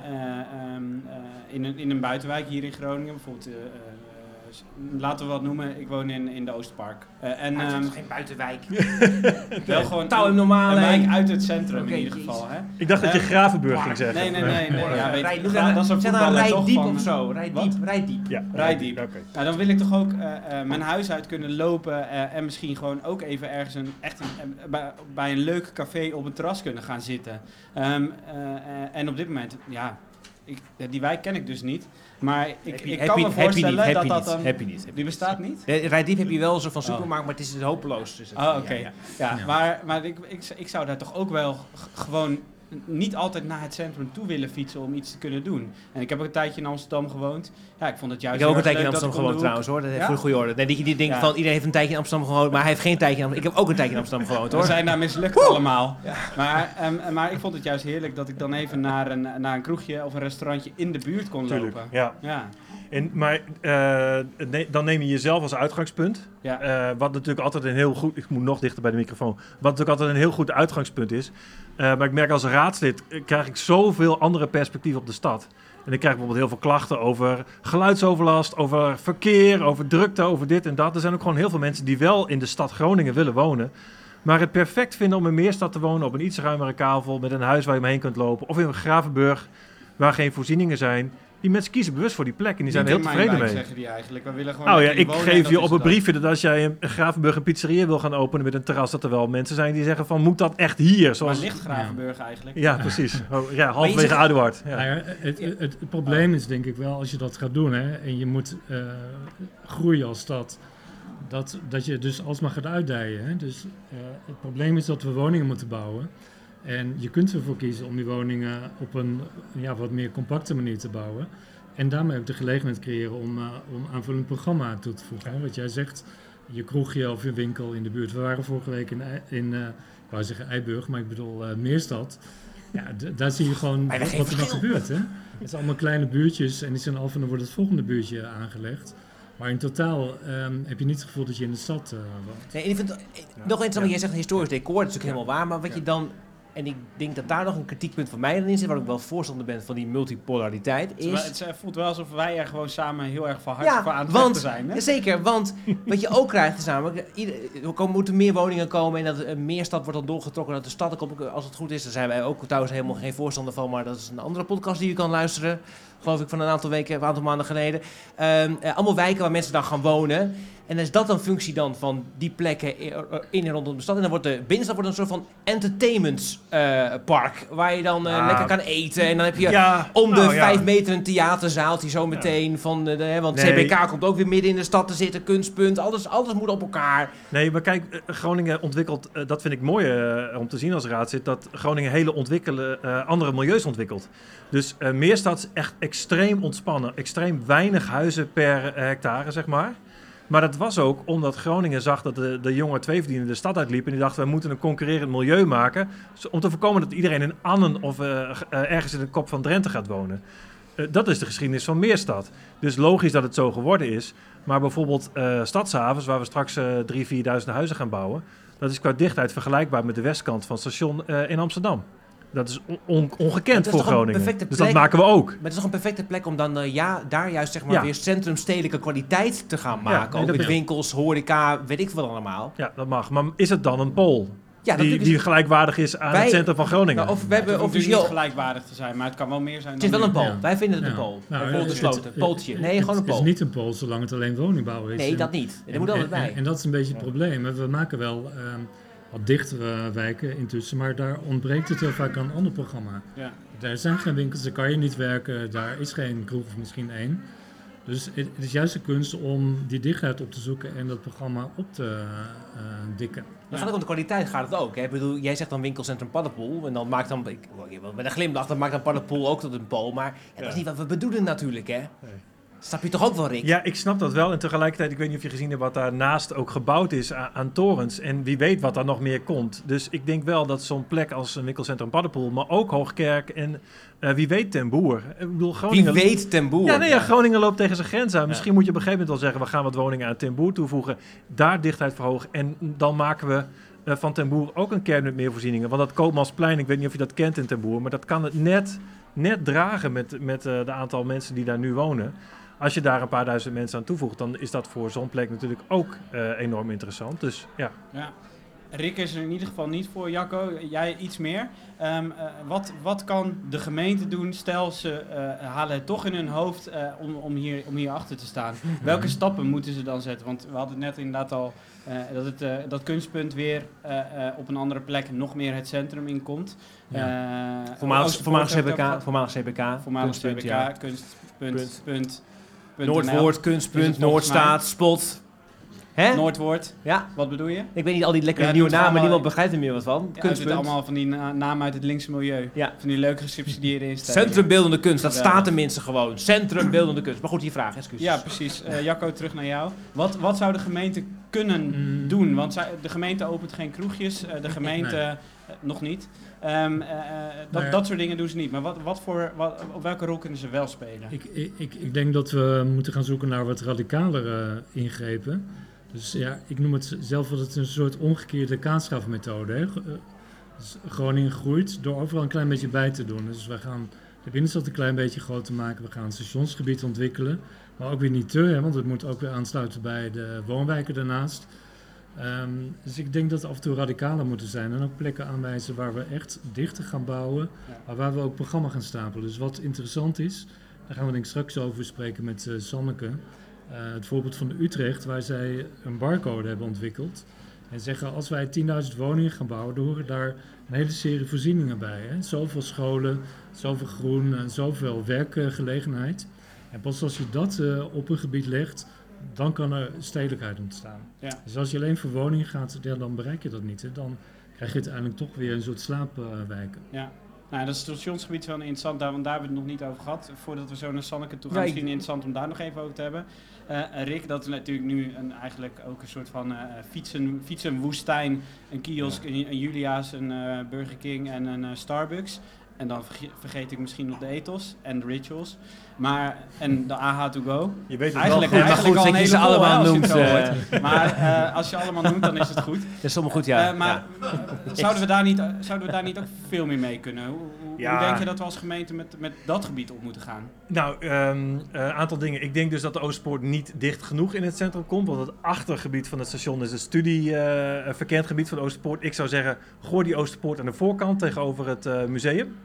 in, een, in een buitenwijk hier in Groningen. Bijvoorbeeld, laten we wat noemen. Ik woon in, in de Oostpark. Eh, en, Maar het is ehm, geen buitenwijk. wel gewoon Touw normale. een wijk uit het centrum in ieder jezus. geval. Hè? Ik dacht dat je Eh, Gravenburg ging zeggen. Nee, nee, nee. nee. Ja, weet, Rij, dat is een voetballer toch diep van- of zo. Rijd Wat? diep, rijd diep. Ja, Rijdiep. Oké. Nou, dan wil ik toch ook eh, eh, mijn huis uit kunnen lopen eh, en misschien gewoon ook even ergens een, echt een, bij, bij een leuk café op een terras kunnen gaan zitten. Ehm, eh, eh, en op dit moment, ja, ik, die wijk ken ik dus niet. Maar ik, Heb je- ik heb kan je- me voorstellen niet, dat dat dan... heb je niet, heb Die bestaat niet? Rijd diep heb je wel zo van Oh. supermarkt, maar het is hopeloos. Dus het- Oh, oké. ja, Ja, ja. maar, maar ik, ik, ik zou daar toch ook wel gewoon niet altijd naar het centrum toe willen fietsen om iets te kunnen doen. En ik heb ook een tijdje in Amsterdam gewoond. Ja, ik vond het juist Ik heb ook een tijdje in Amsterdam dat gewoond trouwens hoor. Dat heeft Ja? voor de goede orde. Nee, die, die denken Ja. van iedereen heeft een tijdje in Amsterdam gewoond, maar hij heeft geen tijdje in Amsterdam. Ik heb ook een tijdje in Amsterdam gewoond hoor. We zijn daar mislukt allemaal. Maar, ehm, maar ik vond het juist heerlijk dat ik dan even naar een, naar een kroegje of een restaurantje in de buurt kon Tuurlijk, lopen. ja. Ja. En, maar eh, dan neem je jezelf als uitgangspunt. Ja. Eh, wat natuurlijk altijd een heel goed... Ik moet nog dichter bij de microfoon. Wat natuurlijk altijd een heel goed uitgangspunt is. Eh, maar ik merk als raadslid krijg ik zoveel andere perspectieven op de stad. En ik krijg bijvoorbeeld heel veel klachten over geluidsoverlast, over verkeer, over drukte, over dit en dat. Er zijn ook gewoon heel veel mensen die wel in de stad Groningen willen wonen. Maar het perfect vinden om in Meerstad te wonen op een iets ruimere kavel met een huis waar je omheen kunt lopen. Of in Gravenburg waar geen voorzieningen zijn. Die mensen kiezen bewust voor die plek en die zijn er heel tevreden mee. zeggen die eigenlijk. We willen gewoon Nou ja, ik geef je op een briefje dat als jij in Gravenburg een pizzeria wil gaan openen met een terras, dat er wel mensen zijn die zeggen van moet dat echt hier? Waar Zoals... ligt Gravenburg eigenlijk? Ja, precies. Oh, ja, halverwege zegt- Aduard. Ja. Nou ja, het, het, het probleem is denk ik wel, als je dat gaat doen hè, en je moet eh, groeien als stad, dat, dat je dus alsmaar gaat uitdijen. Hè. Dus eh, het probleem is dat we woningen moeten bouwen. En je kunt ervoor kiezen om die woningen op een ja, wat meer compacte manier te bouwen. En daarmee ook de gelegenheid creëren om, eh, om aanvullend programma toe te voegen. Hè. Wat jij zegt, je kroegje of je winkel in de buurt. We waren vorige week in, Ei- in eh, ik wou zeggen Eiburg, maar ik bedoel eh, Meerstad. Ja, daar zie je gewoon wat er verschil. gebeurt. Hè? Het zijn allemaal kleine buurtjes en die zijn af en dan wordt het volgende buurtje aangelegd. Maar in totaal ehm, heb je niet het gevoel dat je in de stad eh, woont. Nee, ik vind, het- eh, nog eens, wat jij zegt, historisch decor, dat is natuurlijk helemaal waar. Maar wat je dan, en ik denk dat daar nog een kritiekpunt van mij in zit, waar ik wel voorstander ben van die multipolariteit, Het, is het eh, voelt wel alsof wij er gewoon samen heel erg van harte Ja, voor aan het want- zijn. Hè? Zeker, want wat je ook krijgt is namelijk, ieder- er komen- moeten meer woningen komen en dat een meerstad wordt dan doorgetrokken naar de stad. Als het goed is, daar zijn wij ook trouwens helemaal geen voorstander van, maar dat is een andere podcast die je kan luisteren. Geloof ik van een aantal weken, een aantal maanden geleden. Ehm, eh, allemaal wijken waar mensen dan gaan wonen. En is dat een functie dan van die plekken in en rondom de stad? En dan wordt de binnenstad wordt een soort van entertainmentpark. waar je dan eh, Ah. lekker kan eten. En dan heb je Ja, om de nou ja. vijf meter een theaterzaaltje zo meteen. Van de, want Nee. CBK komt ook weer midden in de stad te zitten. Kunstpunt. Alles, alles moet op elkaar. Nee, maar kijk, eh, Groningen ontwikkelt, eh, dat vind ik mooi eh, om te zien als raadslid, dat Groningen hele ontwikkelen, eh, andere milieus ontwikkelt. Dus eh Meerstad is echt extreem ontspannen, extreem weinig huizen per eh, hectare, zeg maar. Maar dat was ook omdat Groningen zag dat de, de jonge tweeverdienende de stad uitliep. En die dachten, we moeten een concurrerend milieu maken. Om te voorkomen dat iedereen in Annen of eh, eh, ergens in de kop van Drenthe gaat wonen. Eh, dat is de geschiedenis van Meerstad. Dus logisch dat het zo geworden is. Maar bijvoorbeeld Stadshavens, waar we straks eh 3.000, 4.000 huizen gaan bouwen. Dat is qua dichtheid vergelijkbaar met de westkant van het station in Amsterdam. Dat is on- on- ongekend is voor Groningen. Dus dat maken we ook. Maar het is toch een perfecte plek om dan eh, ja, daar juist zeg maar Ja. weer centrumstedelijke kwaliteit te gaan Ja, maken. nee, ook met winkels, horeca, weet ik veel allemaal. Ja, dat mag. Maar is het dan een pool? Ja, die, die gelijkwaardig is aan Wij- het centrum van Groningen? Nou, of we hebben officieel... niet gelijkwaardig te zijn, maar het kan wel meer zijn Het is wel een. Ja. Wij vinden het een Ja. pool. Nou, een pool het- besloten. het- Pooltje. het- Nee, gewoon een Het is niet een pool zolang het alleen woningbouw is. Nee, En- dat niet. Er En, moet altijd en- bij. en dat is een beetje het probleem. We maken wel ehm, wat dichtere wijken intussen, maar daar ontbreekt het heel vaak aan een ander programma. Ja. Daar zijn geen winkels, daar kan je niet werken, daar is geen kroeg of misschien één. Dus het, het is juist de kunst om die dichtheid op te zoeken en dat programma op te eh, dikken. Maar gaat ook om de kwaliteit gaat het ook. Hè? Ik bedoel, jij zegt dan winkelcentrum Paddenpoel. En dan maakt dan, ik, met een glimlach, dan maakt dan Paddenpoel ook tot een pool. Maar ja, dat is niet wat we bedoelen natuurlijk, hè? Snap je toch ook wel, Rick? Ja, ik snap dat wel. En tegelijkertijd, ik weet niet of je gezien hebt wat daarnaast ook gebouwd is aan, aan torens. En wie weet wat daar nog meer komt. Dus ik denk wel dat zo'n plek als een winkelcentrum Paddenpoel, maar ook Hoogkerk en eh, wie weet Ten Boer. Ik bedoel, Wie Groningen... weet ten boer. Ja, nee, ja, Groningen loopt tegen zijn grens aan. Misschien moet je op een gegeven moment wel zeggen, we gaan wat woningen aan Ten Boer toevoegen. Daar dichtheid verhogen. En dan maken we eh, van Ten Boer ook een kern met meer voorzieningen. Want dat Koopmansplein, ik weet niet of je dat kent in Ten Boer, maar dat kan het net, net dragen met, met eh, de aantal mensen die daar nu wonen. Als je daar een paar duizend mensen aan toevoegt, dan is dat voor zo'n plek natuurlijk ook eh, enorm interessant. Dus ja. Ja. Rick is er in ieder geval niet voor, Jacco. Jij iets meer. Ehm, eh, wat, wat kan de gemeente doen? Stel, ze eh, halen het toch in hun hoofd eh, om, om, hier, om hier achter te staan. Welke stappen moeten ze dan zetten? Want we hadden het net inderdaad al dat, het, dat kunstpunt weer op een andere plek nog meer het centrum inkomt. Ja. Eh, Voormalig, voormalig CBK. Voormalig CBK. Voormalig kunstpunt, CBK, ja. kunstpunt, Punt. punt, punt Noordwoord, kunstpunt, Noordstaat, Spot. Hè? Noordwoord, Ja, wat bedoel je? ik weet niet al die lekkere Ja, nieuwe namen, allemaal- niemand begrijpt er meer wat van. Ja, kunstpunt. zitten allemaal van die na- namen uit het linkse milieu. Ja. Van die leuk gesubsidieerde instellingen. Centrum Beeldende Kunst, dat Geweldig. staat tenminste gewoon. Centrum Beeldende Kunst. Maar goed, die vraag, excuses. Ja, precies. Eh, Jacco, terug naar jou. Wat, wat zou de gemeente kunnen Mm. doen? Want zij- de gemeente opent geen kroegjes. eh, de gemeente eh, nog niet. Ehm, eh, eh, dat, Maar- dat soort dingen doen ze niet. Maar wat, wat voor, wat, op welke rol kunnen ze wel spelen? Ik, ik, ik, denk dat we moeten gaan zoeken naar wat radicalere ingrepen. Dus ja, ik noem het zelf altijd een soort omgekeerde kaatschafmethode. Hè. Eh, dus Groningen groeit door overal een klein beetje bij te doen. Dus we gaan de binnenstad een klein beetje groter maken. We gaan het stationsgebied ontwikkelen. Maar ook weer niet te, hè, want het moet ook weer aansluiten bij de woonwijken daarnaast. Ehm, dus ik denk dat we af en toe radicaler moeten zijn en ook plekken aanwijzen waar we echt dichter gaan bouwen, maar waar we ook programma gaan stapelen. Dus wat interessant is, daar gaan we denk ik straks over spreken met eh Sanneke. Eh, het voorbeeld van Utrecht, waar zij een barcode hebben ontwikkeld. En zeggen, als wij 10.000 woningen gaan bouwen, dan horen daar een hele serie voorzieningen bij. Hè? Zoveel scholen, zoveel groen, en zoveel werkgelegenheid. En pas als je dat eh, op een gebied legt, dan kan er stedelijkheid ontstaan. Ja. Dus als je alleen voor woningen gaat, ja, dan bereik je dat niet. Hè? Dan krijg je uiteindelijk toch weer een soort slaapwijken. Ja. Nou, dat stationsgebied is wel interessant, daar, want daar hebben we het nog niet over gehad. Voordat we zo naar Sanneke toe gaan, Ja, ik- misschien interessant om daar nog even over te hebben. Eh, Rick, dat is natuurlijk nu een, eigenlijk ook een soort van eh, fietsen, fietsenwoestijn. Een kiosk, een, een Julia's, een eh, Burger King en een eh, Starbucks. En dan verge- vergeet ik misschien nog de ethos en de rituals. Maar, en de AH to go. Je weet het eigenlijk, wel. Maar eigenlijk goed, al een dat je ze allemaal als je het noemt, zo eh. hoort. Maar eh, als je allemaal noemt, dan is het goed. Dat is allemaal goed, ja. Eh, maar ja. zouden, we daar niet, zouden we daar niet ook veel meer mee kunnen? Hoe, hoe, Ja. hoe denk je dat we als gemeente met, met dat gebied op moeten gaan? Nou, een aantal dingen. Ik denk dus dat de Oostpoort niet dicht genoeg in het centrum komt. Want het achtergebied van het station is een studie, eh, verkend gebied van de Oosterpoort. Ik zou zeggen, gooi die Oosterpoort aan de voorkant tegenover het eh, museum.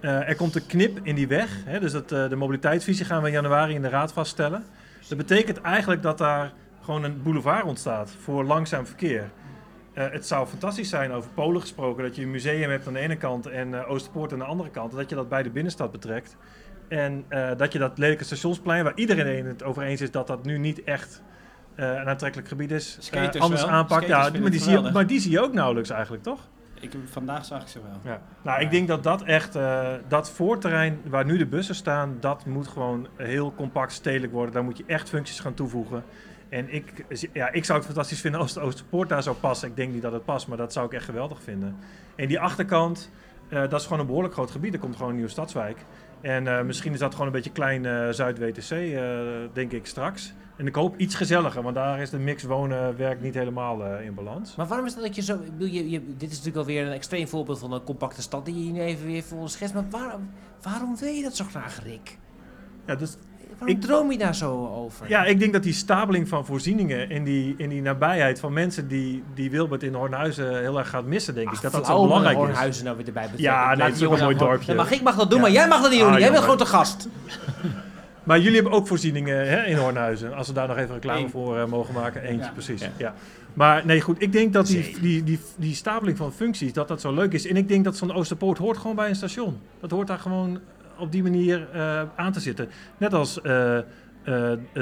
Eh, er komt een knip in die weg. Hè, dus dat, eh, de mobiliteitsvisie gaan we in januari in de raad vaststellen. Dat betekent eigenlijk dat daar gewoon een boulevard ontstaat voor langzaam verkeer. Eh, het zou fantastisch zijn, over Polen gesproken, dat je een museum hebt aan de ene kant en eh, Oosterpoort aan de andere kant. en Dat je dat bij de binnenstad betrekt. En eh, dat je dat lelijke stationsplein, waar iedereen het over eens is dat dat nu niet echt eh, een aantrekkelijk gebied is, eh, Skaters anders wel. aanpakt. Skaters Ja, maar die, zie je, maar die zie je ook nauwelijks eigenlijk, toch? Ik, vandaag zag ik ze wel. Ja. Nou, ik denk dat dat echt, dat voorterrein waar nu de bussen staan, dat moet gewoon heel compact stedelijk worden. Daar moet je echt functies gaan toevoegen. En ik, ja, ik zou het fantastisch vinden als de Oosterpoort daar zou passen. Ik denk niet dat het past, maar dat zou ik echt geweldig vinden. En die achterkant, dat is gewoon een behoorlijk groot gebied. Er komt gewoon een nieuwe stadswijk. En eh, misschien is dat gewoon een beetje klein eh, Zuid-WTC, eh, denk ik straks. En ik hoop iets gezelliger, want daar is de mix wonen-werk niet helemaal eh, in balans. Maar waarom is dat dat je zo... Je, je, dit is natuurlijk alweer een extreem voorbeeld van een compacte stad die je nu even weer voor ons schetst. Maar waarom, waarom wil je dat zo graag, Rick? Ja, dus Waarom Ik- droom je daar zo over? Ja, ik denk dat die stapeling van voorzieningen in die, in die nabijheid van mensen die, die Wilbert in Hornhuizen heel erg gaat missen, denk ik. Dat dat zo belangrijk is. Hornhuizen nou weer erbij betrekken. Ja, nee, het is ook een mooi dorpje. Ja, mag ik mag dat doen, Ja. maar jij mag dat niet doen. Ah, jij bent grote gast. Maar jullie hebben ook voorzieningen hè, in Hornhuizen. Als we daar nog even reclame Eén. voor eh, mogen maken. Eentje, Ja. precies. Ja. Ja. Maar nee, goed. Ik denk dat die, die, die, die stapeling van functies, dat dat zo leuk is. En ik denk dat zo'n Oosterpoort hoort gewoon bij een station. Dat hoort daar gewoon op die manier eh, aan te zitten. Net als eh, eh,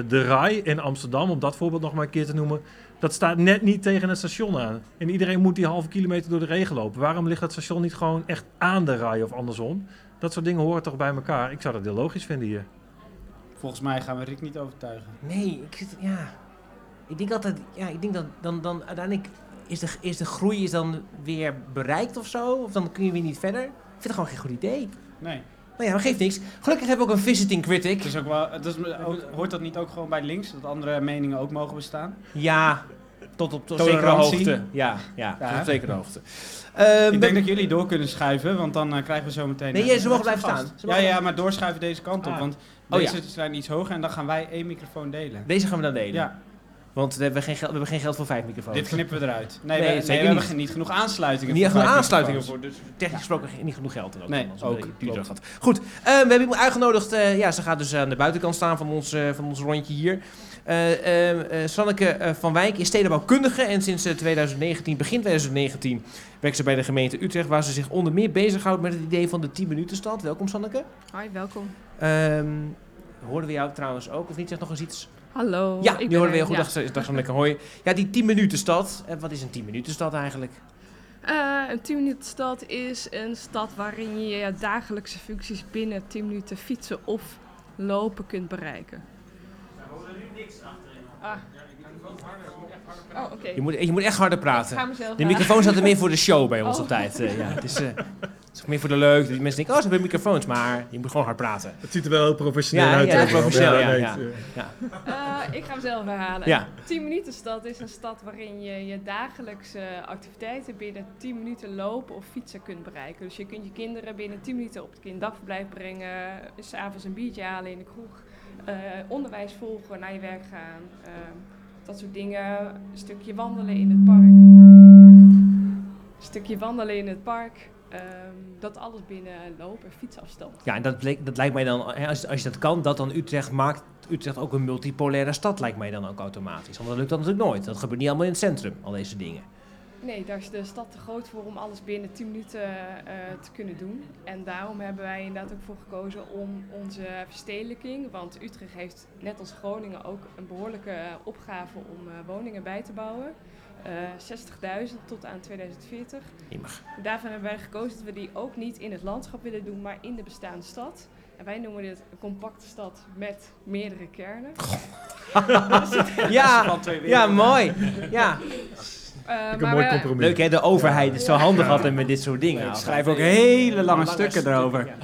de RAI in Amsterdam, om dat voorbeeld nog maar een keer te noemen. Dat staat net niet tegen het station aan. En iedereen moet die halve kilometer door de regen lopen. Waarom ligt dat station niet gewoon echt aan de RAI of andersom? Dat soort dingen horen toch bij elkaar. Ik zou dat heel logisch vinden hier. Volgens mij gaan we Rick niet overtuigen. Nee, ik zit... Ja. Ik denk altijd... Ja, ik denk dat dan, dan uiteindelijk... Is de, is de groei is dan weer bereikt of zo? Of dan kun je weer niet verder? Ik vind het gewoon geen goed idee. Nee. Nou ja, maar geeft niks. Gelukkig hebben we ook een visiting critic. Ook wel, hoort dat niet ook gewoon bij links? Dat andere meningen ook mogen bestaan? Ja, tot op tot zekere hoogte. Ja, ja, Ja. tot op zekere hoogte. Ehm, ik denk dat jullie door kunnen schuiven, want dan eh, krijgen we zo meteen... Nee, eh, jij- ze mogen blijven staan. Ja, ja, maar doorschuiven deze kant op, Ah. want Oh, deze ja. zijn iets hoger en dan gaan wij één microfoon delen. Deze gaan we dan delen. Ja, Want we hebben geen geld, we hebben geen geld voor vijf microfoons. dit knippen we eruit. Nee, Nee, we, nee, zeker we hebben niet. niet genoeg aansluitingen Niet voor vijf aansluitingen voor, dus technisch gesproken geen- niet genoeg geld. er ook Nee, ook, duurder gaat. Goed, eh, we hebben iemand uitgenodigd. eh, ja, ze gaat dus aan de buitenkant staan van ons, eh, van ons rondje hier. Eh eh, eh, Sanneke van Wijk is stedenbouwkundige en sinds eh, 2019, begin 2019, werkt ze bij de gemeente Utrecht, waar ze zich onder meer bezighoudt met het idee van de 10 minuten stad. Welkom Sanneke. Hoi, welkom. Ehm hoorden we jou trouwens ook, of niet? Zeg nog eens iets. Hallo. ja, ik ben hoorden we heel goed. ja. Dag, dag Sanneke, hoi. Ja, die 10 minuten stad. Eh, wat is een 10 minuten stad eigenlijk? Eh, een 10 minuten stad is een stad waarin je je dagelijkse functies binnen 10 minuten fietsen of lopen kunt bereiken. Ah. Oh, oké. Je moet, je moet echt harder Ik ga praten. mezelf De microfoon staat er meer voor de show bij ons Oh. altijd. eh, ja, het is, eh, het is ook meer voor de leuk. Die mensen denken, oh, ze hebben microfoons, maar je moet gewoon hard praten. Het ziet er wel heel professioneel Ja, uit. ja, professioneel, ja, ja. eh, Ja. Eh, ik ga mezelf herhalen. Ja. 10 minuten stad is een stad waarin je je dagelijkse activiteiten binnen 10 minuten lopen of fietsen kunt bereiken. Dus je kunt je kinderen binnen 10 minuten op het kinddagverblijf brengen, s'avonds een biertje halen in de kroeg, eh, onderwijs volgen, naar je werk gaan. Ehm, dat soort dingen. Een stukje wandelen in het park. Een stukje wandelen in het park. Ehm, dat alles binnen loop- en fietsafstand. Ja, en dat, bleek- dat lijkt mij dan, als, als je dat kan, dat dan Utrecht maakt Utrecht ook een multipolaire stad, lijkt mij dan ook automatisch. Want dat lukt dan natuurlijk nooit. Dat gebeurt niet allemaal in het centrum, al deze dingen. Nee, daar is de stad te groot voor om alles binnen 10 minuten eh, te kunnen doen. En daarom hebben wij inderdaad ook voor gekozen om onze verstedelijking, want Utrecht heeft net als Groningen ook een behoorlijke eh, opgave om eh, woningen bij te bouwen. Eh 60.000 tot aan 2040. Jemig. Daarvan hebben wij gekozen dat we die ook niet in het landschap willen doen, maar in de bestaande stad. En wij noemen dit een compacte stad met meerdere kernen. Ja, ja, mooi. Ja. Eh, een maar mooi we- compromis. Leuk hè, de overheid is zo handig altijd met dit soort dingen. Ik schrijf ook hele lange stukken erover.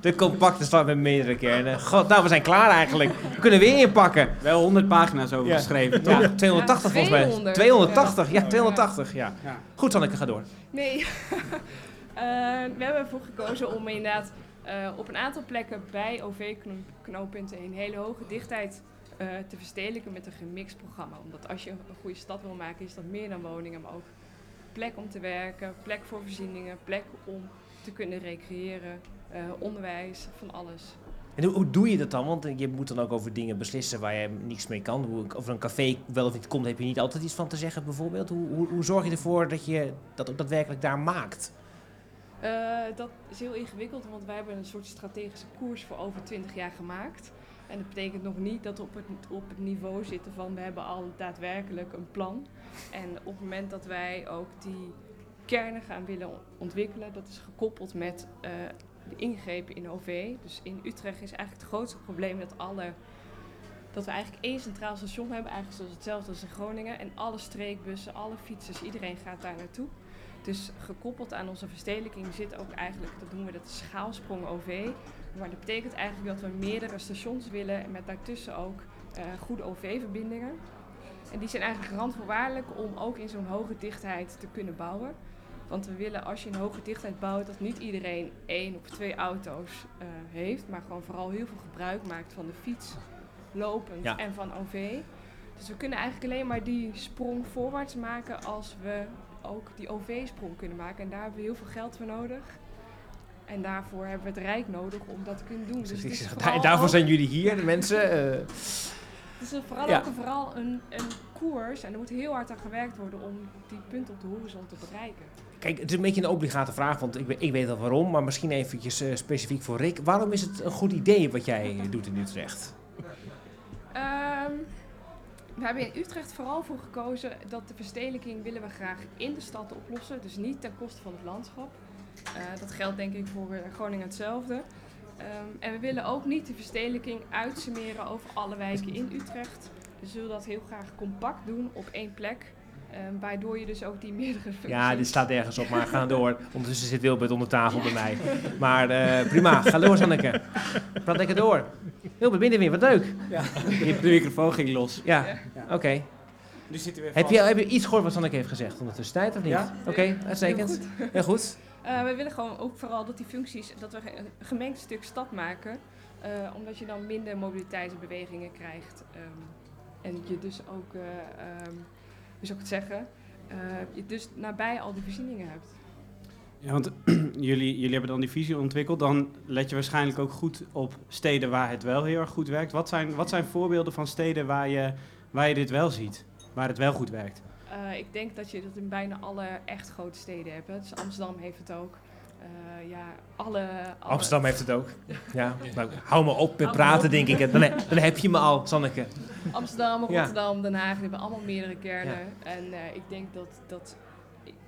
De compacte stad met meerdere kernen. God, nou, we zijn klaar eigenlijk. We kunnen weer inpakken. Wel 100 pagina's over Ja. geschreven, Ja, toch? 280 volgens mij. 200. 280, ja, 280, ja. Ja. Goed, Sanneke, ga door. Nee. Eh, we hebben ervoor gekozen om inderdaad eh, op een aantal plekken bij OV-knooppunten een hele hoge dichtheid eh, te verstedelijken met een gemixt programma. Omdat als je een goede stad wil maken, is dat meer dan woningen, maar ook plek om te werken, plek voor voorzieningen, plek om te kunnen recreëren, eh, onderwijs, van alles. En hoe, hoe doe je dat dan? Want je moet dan ook over dingen beslissen waar je niks mee kan. Over een café wel of niet komt, heb je niet altijd iets van te zeggen bijvoorbeeld. Hoe, hoe, hoe zorg je ervoor dat je dat ook daadwerkelijk daar maakt? Eh, dat is heel ingewikkeld, want wij hebben een soort strategische koers voor over 20 jaar gemaakt. En dat betekent nog niet dat we op het, op het niveau zitten van we hebben al daadwerkelijk een plan. En op het moment dat wij ook die kernen gaan willen on- ontwikkelen, dat is gekoppeld met eh, de ingrepen in OV. Dus in Utrecht is eigenlijk het grootste probleem dat alle dat we eigenlijk één centraal station hebben, eigenlijk zoals hetzelfde als in Groningen. En alle streekbussen, alle fietsers, iedereen gaat daar naartoe. Dus gekoppeld aan onze verstedelijking zit ook eigenlijk, dat noemen we dat schaalsprong OV. Maar dat betekent eigenlijk dat we meerdere stations willen en met daartussen ook eh, goede OV-verbindingen. En die zijn eigenlijk randvoorwaardelijk om ook in zo'n hoge dichtheid te kunnen bouwen. Want we willen als je een hoge dichtheid bouwt, dat niet iedereen één of twee auto's eh, heeft, maar gewoon vooral heel veel gebruik maakt van de fiets, lopend Ja. en van OV. Dus we kunnen eigenlijk alleen maar die sprong voorwaarts maken als we ook die OV-sprong kunnen maken. En daar hebben we heel veel geld voor nodig. En daarvoor hebben we het Rijk nodig om dat te kunnen doen. Dus Daar- daarvoor zijn jullie hier, de mensen. eh. het is vooral Ja. ook vooral een, een koers. En er moet heel hard aan gewerkt worden om die punt op de horizon te bereiken. Kijk, het is een beetje een obligate vraag, want ik, weet- ik weet al waarom. Maar misschien eventjes eh, specifiek voor Rick. Waarom is het een goed idee wat jij doet in Utrecht? Ehm, we hebben in Utrecht vooral voor gekozen dat de verstedelijking willen we graag in de stad oplossen. Dus niet ten koste van het landschap. Eh, dat geldt denk ik voor eh, Groningen hetzelfde. Ehm, en we willen ook niet de verstedelijking uitsummeren over alle wijken in Utrecht. Dus we willen dat heel graag compact doen op één plek. Ehm, waardoor je dus ook die meerdere functies... Ja, dit staat ergens op, maar ga door. Ondertussen zit Wilbert onder tafel bij mij. Maar eh, prima, ga door Sanneke. Praat lekker door. Wilbert, binnen weer, wat leuk. Ja. De microfoon ging los. Ja, Ja. oké. Nu zitten we weer Heb je, heb je iets gehoord wat Sanneke heeft gezegd ondertussen tijd of niet? Ja. Oké, uitstekend. Heel goed. Eh, we willen gewoon ook vooral dat die functies, dat we een gemengd stuk stad maken. eh, omdat je dan minder mobiliteitsbewegingen krijgt. ehm, en je dus ook, eh ehm, hoe zou ik het zeggen, eh, je dus nabij al die voorzieningen hebt. Ja, want jullie, jullie hebben dan die visie ontwikkeld. Dan let je waarschijnlijk ook goed op steden waar het wel heel erg goed werkt. Wat zijn, wat zijn voorbeelden van steden waar je, waar je dit wel ziet? Waar het wel goed werkt? Eh, ik denk dat je dat in bijna alle echt grote steden hebt. hè. Dus Amsterdam heeft het ook. Eh, ja, alle, alle- Amsterdam heeft het ook. Ja, nou, hou me op met praten, denk ik. Dan, dan heb je me al, Sanneke. Amsterdam, Ja. Rotterdam, Den Haag, die hebben allemaal meerdere kernen. En eh, ik denk dat, dat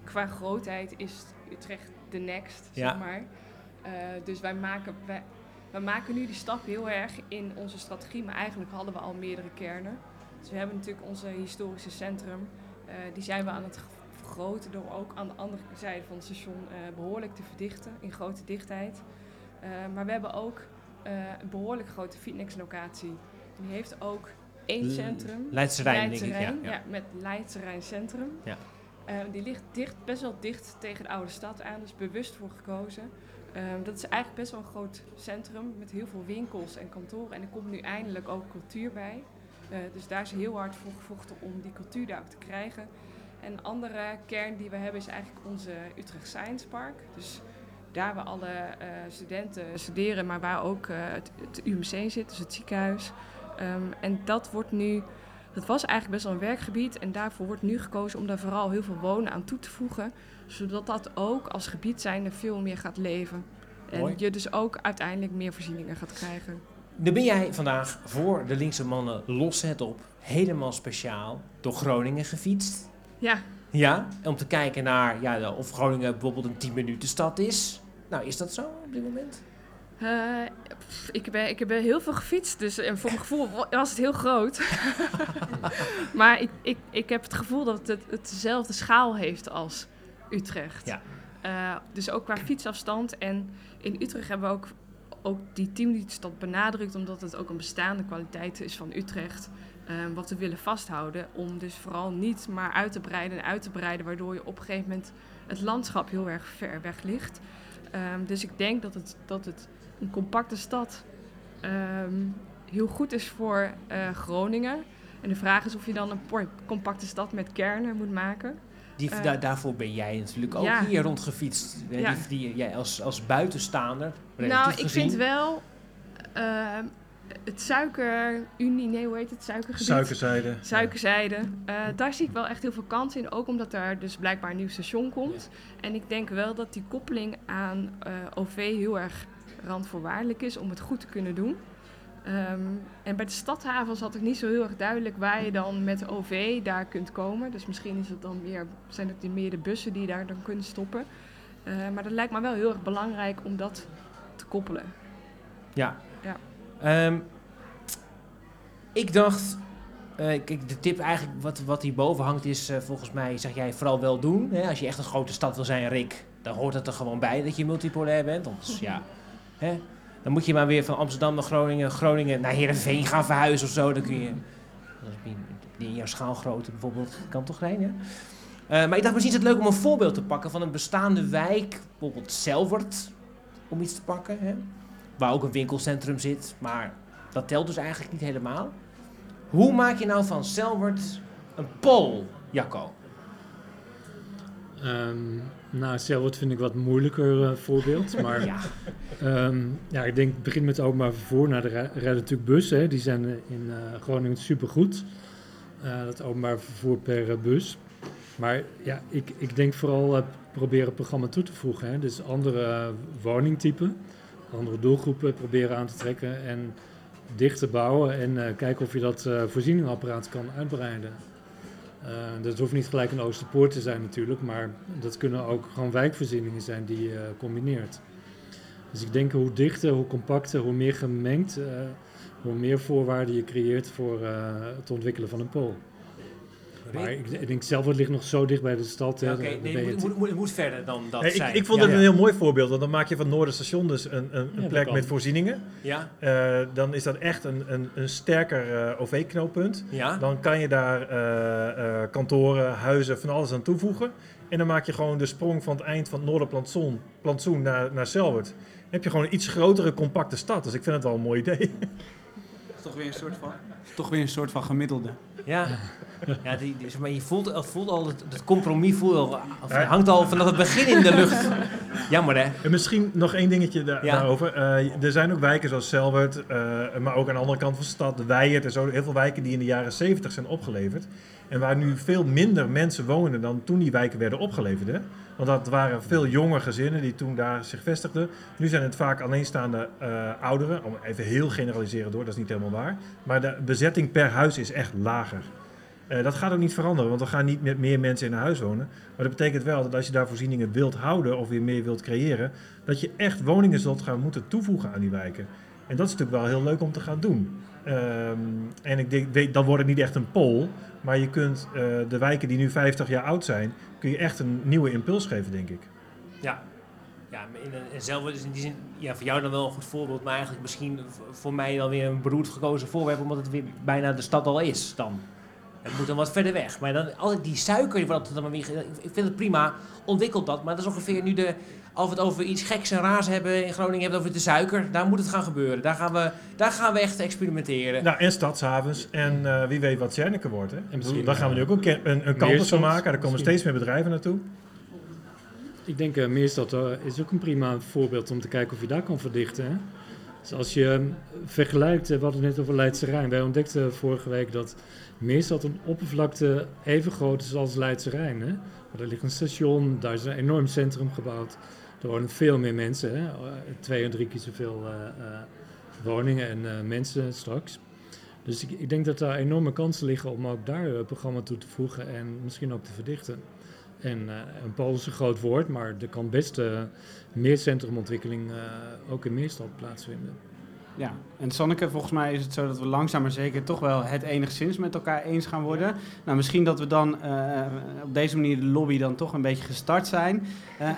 qua grootheid is Utrecht de next, Ja. zeg maar. Eh, dus wij maken, wij, wij maken nu die stap heel erg in onze strategie, maar eigenlijk hadden we al meerdere kernen. Dus we hebben natuurlijk onze historische centrum, die zijn we aan het vergroten door ook aan de andere zijde van het station eh, behoorlijk te verdichten in grote dichtheid. Eh, maar we hebben ook eh, een behoorlijk grote fitnesslocatie. Die heeft ook één centrum. Leidse Rijn, denk ik, ja, ja. ja, met Leidse Rijn Centrum. Ja. Die ligt dicht, best wel dicht tegen de oude stad aan, dus bewust voor gekozen. Dat is eigenlijk best wel een groot centrum met heel veel winkels en kantoren. En er komt nu eindelijk ook cultuur bij. Dus daar is heel hard voor gevochten om die cultuur daar ook te krijgen. En een andere kern die we hebben is eigenlijk onze Utrecht Science Park. Dus daar waar alle eh, studenten studeren, maar waar ook eh, het, het UMC zit, dus het ziekenhuis. Ehm, en dat wordt nu, dat was eigenlijk best wel een werkgebied. En daarvoor wordt nu gekozen om daar vooral heel veel wonen aan toe te voegen. Zodat dat ook als gebied zijnde veel meer gaat leven. En Mooi. je dus ook uiteindelijk meer voorzieningen gaat krijgen. Dan ben jij vandaag voor de linkse mannen los het op, helemaal speciaal, door Groningen gefietst. Ja, Ja, om te kijken naar ja, of Groningen bijvoorbeeld een 10 minuten stad is. Nou, is dat zo op dit moment? Eh, pff, ik, ben, ik heb heel veel gefietst, dus en voor mijn gevoel wa- was het heel groot. maar ik, ik, ik heb het gevoel dat het, het dezelfde schaal heeft als Utrecht. Ja. Eh, dus ook qua fietsafstand. En in Utrecht hebben we ook, ook die 10 minuten stad benadrukt, omdat het ook een bestaande kwaliteit is van Utrecht. Eh, wat we willen vasthouden. Om dus vooral niet maar uit te breiden en uit te breiden, waardoor je op een gegeven moment het landschap heel erg ver weg ligt. Ehm, dus ik denk dat het, dat het een compacte stad ehm, heel goed is voor eh, Groningen. En de vraag is of je dan een compacte stad met kernen moet maken. Die, Eh, daar, daarvoor ben jij natuurlijk ook ja. hier rondgefietst. Eh, Ja. Die, die, jij als, als buitenstaander, nou, ik gezien. vind wel ehm, het suikerunie, nee hoe heet het, suikergebied? Suikerzijde. Suikerzijde. Eh, daar zie ik wel echt heel veel kansen in. Ook omdat daar dus blijkbaar een nieuw station komt. En ik denk wel dat die koppeling aan eh, OV heel erg randvoorwaardelijk is om het goed te kunnen doen. Ehm, en bij de stadhavens had ik niet zo heel erg duidelijk waar je dan met OV daar kunt komen. Dus misschien is het dan meer, zijn het die meer de bussen die daar dan kunnen stoppen. Eh, maar dat lijkt me wel heel erg belangrijk om dat te koppelen. Ja. Ja. Ehm, ik dacht, eh, de tip eigenlijk wat, wat hierboven hangt is, eh, volgens mij zeg jij vooral wel doen. Hè? Als je echt een grote stad wil zijn, Rick, dan hoort het er gewoon bij dat je multipolair bent. Ja, hè? Dan moet je maar weer van Amsterdam naar Groningen, Groningen naar Heerenveen gaan verhuizen of zo. Dan kun je, niet in jouw schaalgrootte bijvoorbeeld, kan toch hè? Eh, maar ik dacht misschien is het leuk om een voorbeeld te pakken van een bestaande wijk, bijvoorbeeld Selwert, om iets te pakken. Hè? Waar ook een winkelcentrum zit, maar dat telt dus eigenlijk niet helemaal. Hoe maak je nou van Selwert een pol, Jacco? Ehm nou, Selwoord vind ik wat moeilijker eh, voorbeeld. Maar Ja. Ehm, ja, ik denk, het begint met openbaar vervoer. Nou, er rij- rijden natuurlijk bussen, hè. die zijn eh, in eh, Groningen supergoed. Eh dat openbaar vervoer per bus. Maar ja, ik, ik denk vooral proberen het programma toe te voegen. Hè. Dus andere woningtypen, andere doelgroepen proberen aan te trekken en dicht te bouwen. En eh, kijken of je dat eh voorzieningapparaat kan uitbreiden. Eh, dat hoeft niet gelijk een Oosterpoort te zijn natuurlijk, maar dat kunnen ook gewoon wijkvoorzieningen zijn die je combineert. Dus ik denk hoe dichter, hoe compacter, hoe meer gemengd, hoe meer voorwaarden je creëert voor het ontwikkelen van een pool. Maar ik, ik denk zelf, het ligt nog zo dicht bij de stad. Ja, Oké, nee, het moet, het- moet, moet, moet verder dan dat Nee, ik, zijn. ik vond Ja, het ja. een heel mooi voorbeeld, want dan maak je van Noorderstation dus een, een, een plek met voorzieningen. Ja, Eh, dan is dat echt een, een, een sterker eh, OV-knooppunt. ja. Dan kan je daar eh, eh, kantoren, huizen, van alles aan toevoegen. En dan maak je gewoon de sprong van het eind van het Noorderplantsoen plantsoen naar, naar Selwert. Dan heb je gewoon een iets grotere, compacte stad. Dus ik vind het wel een mooi idee. Toch weer een soort van, toch weer een soort van gemiddelde. Ja, ja die, die- zeg maar je voelt, het voelt al, het, het compromis voelt al, of Ja. hangt al vanaf het begin in de lucht. Jammer hè? En misschien nog één dingetje da- Ja. daarover. Eh, er zijn ook wijken zoals Selwert, eh, maar ook aan de andere kant van de stad, Weijert en zo. Heel veel wijken die in de jaren 70 zijn opgeleverd. En waar nu veel minder mensen wonen dan toen die wijken werden opgeleverd. Hè? Want dat waren veel jonge gezinnen die toen daar zich vestigden. Nu zijn het vaak alleenstaande eh, ouderen. Om even heel generaliseren door, dat is niet helemaal waar. Maar de bezetting per huis is echt lager. Eh, dat gaat ook niet veranderen, want er gaan niet met meer mensen in een huis wonen. Maar dat betekent wel dat als je daar voorzieningen wilt houden of weer meer wilt creëren, dat je echt woningen zult gaan moeten toevoegen aan die wijken. En dat is natuurlijk wel heel leuk om te gaan doen. Ehm, en ik denk, weet, dan wordt het niet echt een pol, maar je kunt eh, de wijken die nu 50 jaar oud zijn, kun je echt een nieuwe impuls geven, denk ik. Ja. Ja, in, en zelf is in die zin, ja, voor jou dan wel een goed voorbeeld, maar eigenlijk misschien voor mij dan weer een beroerd gekozen voorwerp, omdat het weer bijna de stad al is dan. Het moet dan wat verder weg. Maar dan altijd die suiker, wat dan maar weer, ik vind het prima, ontwikkelt dat. Maar dat is ongeveer nu de, als we het over iets geks en raars hebben in Groningen, hebben we het over de suiker. Daar moet het gaan gebeuren. Daar gaan we, daar gaan we echt experimenteren. Nou, en stadshavens. En eh, wie weet wat Zernike wordt. Hè? misschien, Daar gaan we nu ook een, een, een campus van maken. Daar komen steeds meer bedrijven naartoe. Ik denk uh, Meerstad eh, is ook een prima voorbeeld om te kijken of je daar kan verdichten. Hè? Dus als je eh, vergelijkt, eh, we hadden het net over Leidse Rijn. Wij ontdekten vorige week dat Meerstad een oppervlakte even groot is als Leidse Rijn. Hè? Maar er ligt een station, daar is een enorm centrum gebouwd. Er wonen veel meer mensen, hè? Twee en drie keer zoveel eh, woningen en eh, mensen straks. Dus ik, ik denk dat daar enorme kansen liggen om ook daar een programma toe te voegen en misschien ook te verdichten. En een pool is een groot woord, maar er kan best meer centrumontwikkeling ook in Meerstad plaatsvinden. Ja, en Sanneke, volgens mij is het zo dat we langzaam maar zeker toch wel het enigszins met elkaar eens gaan worden. Nou, misschien dat we dan eh, op deze manier de lobby dan toch een beetje gestart zijn. Eh, eh,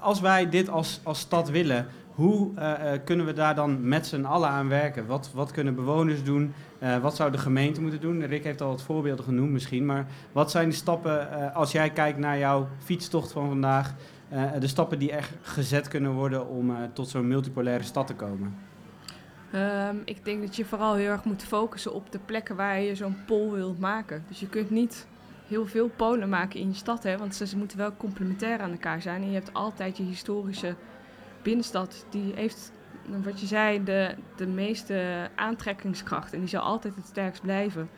als wij dit als, als stad willen, hoe kunnen we daar dan met z'n allen aan werken? Wat, wat kunnen bewoners doen? Wat zou de gemeente moeten doen? Rick heeft al wat voorbeelden genoemd misschien, maar wat zijn de stappen als jij kijkt naar jouw fietstocht van vandaag? de stappen die echt gezet kunnen worden om tot zo'n multipolaire stad te komen? Ehm, ik denk dat je vooral heel erg moet focussen op de plekken waar je zo'n pol wilt maken. Dus je kunt niet heel veel polen maken in je stad, hè, want ze, moeten wel complementair aan elkaar zijn. En je hebt altijd je historische binnenstad, die heeft, wat je zei, de, de meeste aantrekkingskracht. En die zal altijd het sterkst blijven.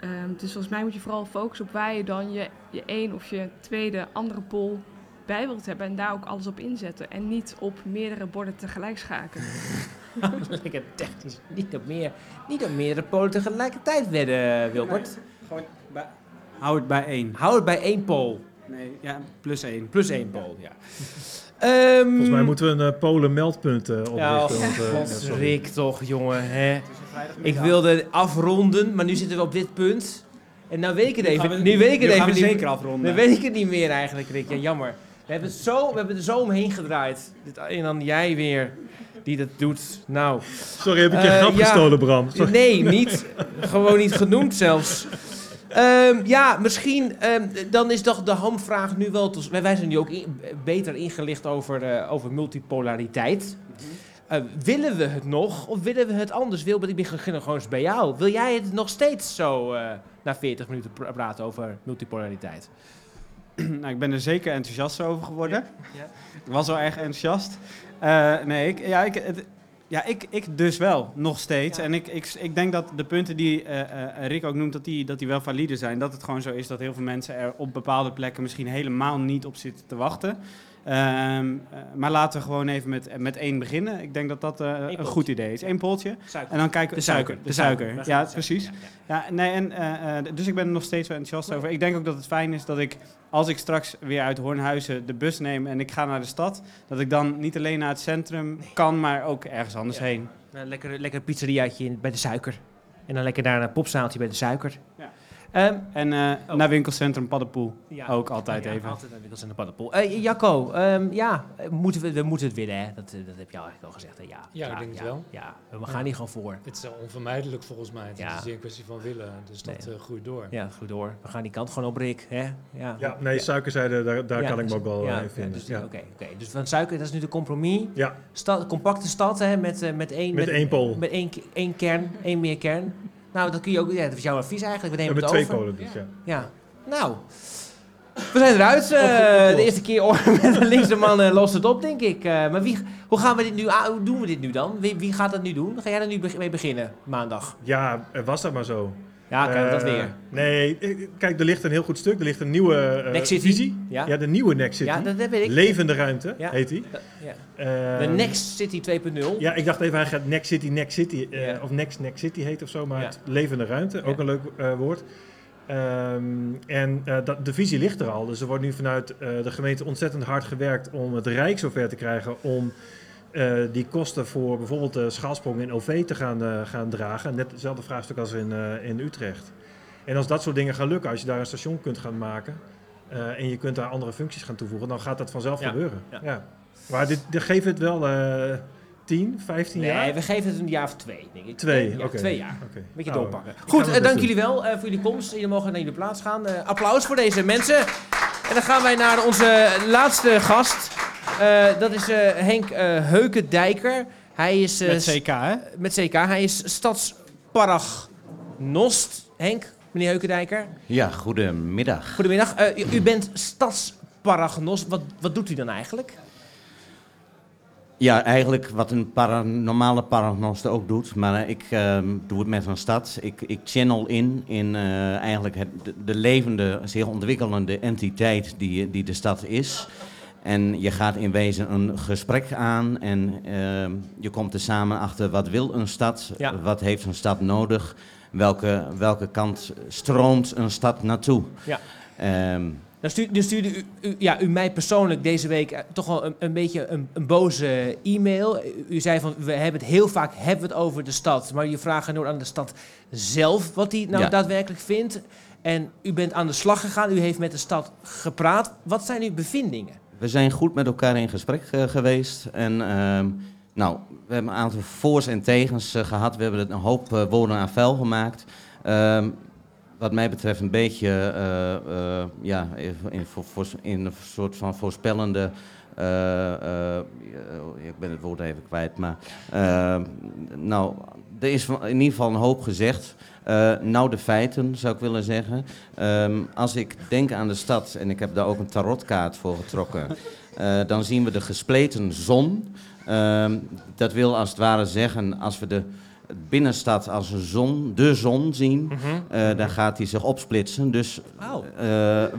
Ehm, dus volgens mij moet je vooral focussen op waar je dan je, je één of je tweede andere pol bij wilt hebben. En daar ook alles op inzetten. En niet op meerdere borden tegelijk schaken. Lekker technisch. Niet op, meer, niet op meerdere polen tegelijkertijd wedden, Wilbert. Gewoon bij, hou het bij één. Hou het bij één pool. Nee, ja, plus één. Plus één pool, ja. Volgens mij moeten we een uh, Polen meldpunt uh, oprichten. Ja, want, uh, Rick toch, jongen. Hè? Ik wilde afronden, maar nu zitten we op dit punt. En nou weet ik het Nu even. we- nu weet ik het even we zeker afronden. Nu weet ik het niet meer eigenlijk, Rick. Ja, jammer. We hebben, het zo, we hebben er zo omheen gedraaid. Dit- En dan jij weer die dat doet. Nou. Sorry, heb ik je Eh, grap ja. gestolen, Bram? Sorry. Nee, niet. Gewoon niet genoemd zelfs. Ehm, ja, misschien ehm, dan is toch de hamvraag nu wel... Te, wij zijn nu ook in- beter ingelicht over, eh, over multipolariteit. Eh, willen we het nog of willen we het anders? Wilbert, ik begin gewoon eens bij jou. Wil jij het nog steeds zo eh, na 40 minuten pra- praten over multipolariteit? nou, ik ben er zeker enthousiast over geworden. Ja. Ik was wel erg enthousiast. Eh, nee, ik, ja, ik, het- ja ik, ik dus wel, nog steeds. En ik, ik, ik denk dat de punten die eh, Rick ook noemt, dat die, dat die wel valide zijn. Dat het gewoon zo is dat heel veel mensen er op bepaalde plekken misschien helemaal niet op zitten te wachten. Ehm, eh, maar laten we gewoon even met, met één beginnen. Ik denk dat dat eh, een goed idee is. Eén poltje. Suiker. En dan kijken we... De suiker. De De suiker. Ja, precies. Ja, nee, en, eh, dus ik ben er nog steeds wel enthousiast over. Ik denk ook dat het fijn is dat ik, als ik straks weer uit Hoornhuizen de bus neem en ik ga naar de stad, dat ik dan niet alleen naar het centrum kan, maar ook ergens anders heen. Een lekker, lekker pizzeriaatje bij de suiker. En dan lekker daar een popzaaltje bij de suiker. Ja. Ehm, En eh, Oh. naar winkelcentrum Paddenpoel. Ja. Ook altijd Ja, even. Altijd naar winkels en de paddenpoel. Eh, Jacco, ehm, ja, moeten we, we moeten het willen, hè? Dat, eh, dat heb je al eigenlijk al gezegd. Hè? Ja, Ja, ik denk het ja, wel. Ja, we Ja. gaan hier gewoon voor. Het is onvermijdelijk volgens mij. Het Ja. is een kwestie van willen, dus dat Nee. eh, groeit door. Ja, goed door. We gaan die kant gewoon op, Rick. Hè? Ja, Ja, nee, suikerzijde, daar, daar Ja, kan ik me dus- ook wel ja, in ja, vinden. dus, Ja. Oké, oké. dus van suiker, dat is nu de compromis. Ja. Stad, compacte stad, hè, met, met één... Met één pool. Met één, één kern, één meer kern. Nou, dat kun je ook... Ja, dat is jouw advies eigenlijk. We nemen met het twee over. polen dus, ja. Ja. Nou, we zijn eruit. eh, opgelost. de eerste keer met de linkse man eh, lost het op, denk ik. Eh, maar wie, hoe, gaan we dit nu, aan- hoe doen we dit nu dan? Wie, wie gaat dat nu doen? Ga jij er nu mee beginnen, maandag? Ja, was dat maar zo. Ja, we dat Eh, weer. Nee, eh, kijk, er ligt een heel goed stuk. Er ligt een nieuwe eh, Next City. visie. Ja. de nieuwe Next City. Ja, dat, dat weet ik. Levende ruimte, Ja. heet die. Ja. Eh, De Next City 2.0. Ja, ik dacht even, hij gaat Next City, Next City, eh, Ja. of Next Next City heet of zo, maar Ja. het levende ruimte, ook Ja. een leuk eh, woord. Ehm, en eh, dat, de visie ligt er al, dus er wordt nu vanuit eh, de gemeente ontzettend hard gewerkt om het Rijk zover te krijgen om eh, die kosten voor bijvoorbeeld de schaalsprong in OV te gaan, eh, gaan dragen. Net hetzelfde vraagstuk als in, eh, in Utrecht. En als dat soort dingen gaan lukken, als je daar een station kunt gaan maken eh, en je kunt daar andere functies gaan toevoegen, dan gaat dat vanzelf Ja. gebeuren. Ja. Ja. Maar dit, dit geeft het wel eh, 10, 15 Nee, jaar? we geven het een jaar of twee, denk ik. Twee, Ja, oké. Twee jaar. Oké. Beetje Nou, doorpakken. Goed, eh, dank doen. jullie wel eh, voor jullie komst. Jullie mogen naar jullie plaats gaan. Eh, applaus voor deze mensen. En dan gaan wij naar onze laatste gast. Eh, dat is eh, Henk eh Heukendijker. Hij is... eh, Met CK, hè? Met CK. Hij is stadsparagnost. Henk, meneer Heukendijker. Ja, goedemiddag. Goedemiddag. Eh, u, u bent stadsparagnost. Wat, wat doet u dan eigenlijk? Ja, eigenlijk wat een para, normale paragnost ook doet, maar ik ehm, doe het met een stad. Ik, ik channel in, in eh, eigenlijk het, de, de levende, zich ontwikkelende entiteit die, die de stad is. En je gaat in wezen een gesprek aan en ehm, je komt er samen achter wat wil een stad, Ja. wat heeft een stad nodig, welke, welke kant stroomt een stad naartoe. Ja. Ehm, Dan stuurde, dan stuurde u, u- ja, u mij persoonlijk deze week eh, toch wel een, een beetje een, een boze e-mail. U, zei van, we hebben het heel vaak hebben we het over de stad. Maar je vraagt nooit aan de stad zelf wat hij nou Ja. daadwerkelijk vindt. En u bent aan de slag gegaan, u heeft met de stad gepraat. Wat zijn uw bevindingen? We zijn goed met elkaar in gesprek eh, geweest. En ehm, nou, we hebben een aantal voor's en tegens eh, gehad. We hebben een hoop eh, woorden aan vuil gemaakt. Ehm, wat mij betreft een beetje ja, in, voor- in een soort van voorspellende. eh, ik ben het woord even kwijt, maar. ehm, nou, er is in ieder geval een hoop gezegd. Eh, nou, de feiten zou ik willen zeggen. Ehm, als ik denk aan de stad, en ik heb daar ook een tarotkaart voor getrokken, eh, dan zien we de gespleten zon. Ehm, dat wil als het ware zeggen, als we de binnenstad als een zon, de zon zien, Mhm. eh, dan gaat die zich opsplitsen. Dus Oh.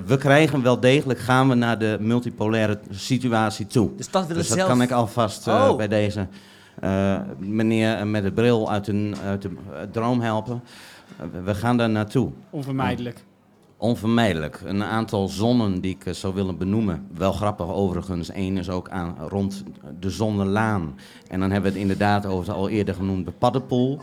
we krijgen wel degelijk, gaan we naar de multipolaire situatie toe. De stad wil dus dat zelf- kan ik alvast Oh. bij deze meneer met de bril uit een uit de eh, droom helpen. Eh, we- gaan daar naartoe. Onvermijdelijk. Onvermijdelijk. Een aantal zonnen die ik eh, zou willen benoemen. Wel grappig overigens. Eén is ook aan, rond de Zonnelaan. En dan hebben we het inderdaad over het al eerder genoemde Paddenpoel.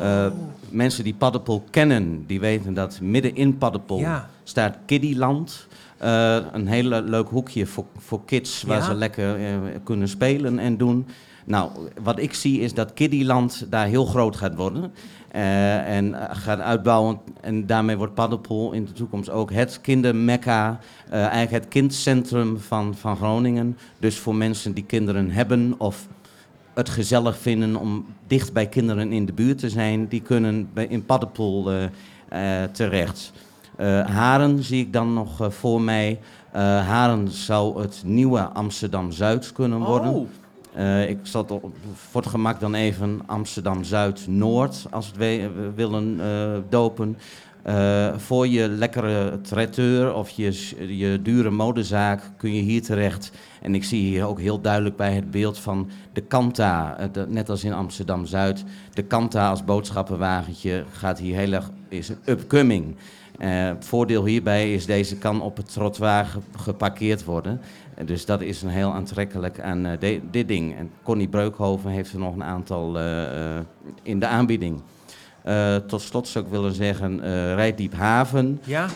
Eh, mensen die Paddenpoel kennen, die weten dat midden in Paddenpoel Ja. staat Kiddyland. Eh, een heel leuk hoekje voor, voor kids waar Ja. ze lekker eh, kunnen spelen en doen. Nou, wat ik zie is dat Kiddyland daar heel groot gaat worden. eh, en eh, gaat uitbouwen. En daarmee wordt Paddenpoel in de toekomst ook het kindermekka. eh, eigenlijk het kindcentrum van, van Groningen. Dus voor mensen die kinderen hebben of het gezellig vinden om dicht bij kinderen in de buurt te zijn, die kunnen in Paddenpoel eh, terecht. Haren zie ik dan nog voor mij. Haren zou het nieuwe Amsterdam-Zuid kunnen worden. Oh. Eh, ik zal het op- voor het gemak dan even Amsterdam-Zuid-Noord, als we willen eh, dopen. Eh, voor je lekkere traiteur of je, je dure modezaak kun je hier terecht. En ik zie hier ook heel duidelijk bij het beeld van de Kanta, net als in Amsterdam-Zuid. De Kanta als boodschappenwagentje gaat hier heel erg, is upcoming. Het voordeel hierbij is deze kan op het trottoir ge- geparkeerd worden. Dus dat is een heel aantrekkelijk aan eh, de- dit ding. En Connie Breukhoven heeft er nog een aantal eh, in de aanbieding. Tot slot zou ik willen zeggen, Rijdiep Haven. Ja.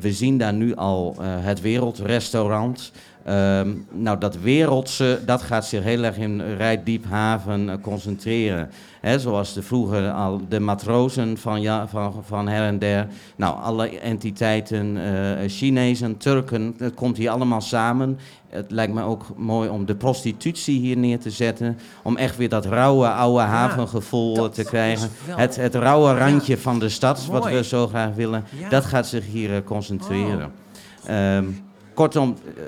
We zien daar nu al het Wereldrestaurant. Ehm, nou, dat wereldse, dat gaat zich heel erg in Rijdiep Haven eh, concentreren. Hè, zoals de vroeger al de matrozen van, ja, van, van her en der. Nou, alle entiteiten, eh, Chinezen, Turken, het komt hier allemaal samen. Het lijkt me ook mooi om de prostitutie hier neer te zetten. Om echt weer dat rauwe, oude havengevoel te krijgen. wel- Het, het rauwe randje van de stad, wat we zo graag willen. Ja. Dat gaat zich hier eh, concentreren. Ehm, kortom, eh,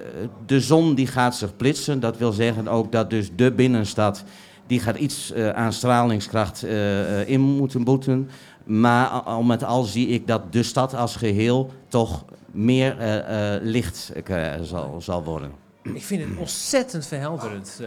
de zon die gaat zich blitsen. Dat wil zeggen ook dat dus de binnenstad... die gaat iets eh, aan stralingskracht eh, in moeten boeten. Maar al- met al zie ik dat de stad als geheel... toch meer licht zal, zal worden. Ik vind het ontzettend verhelderend.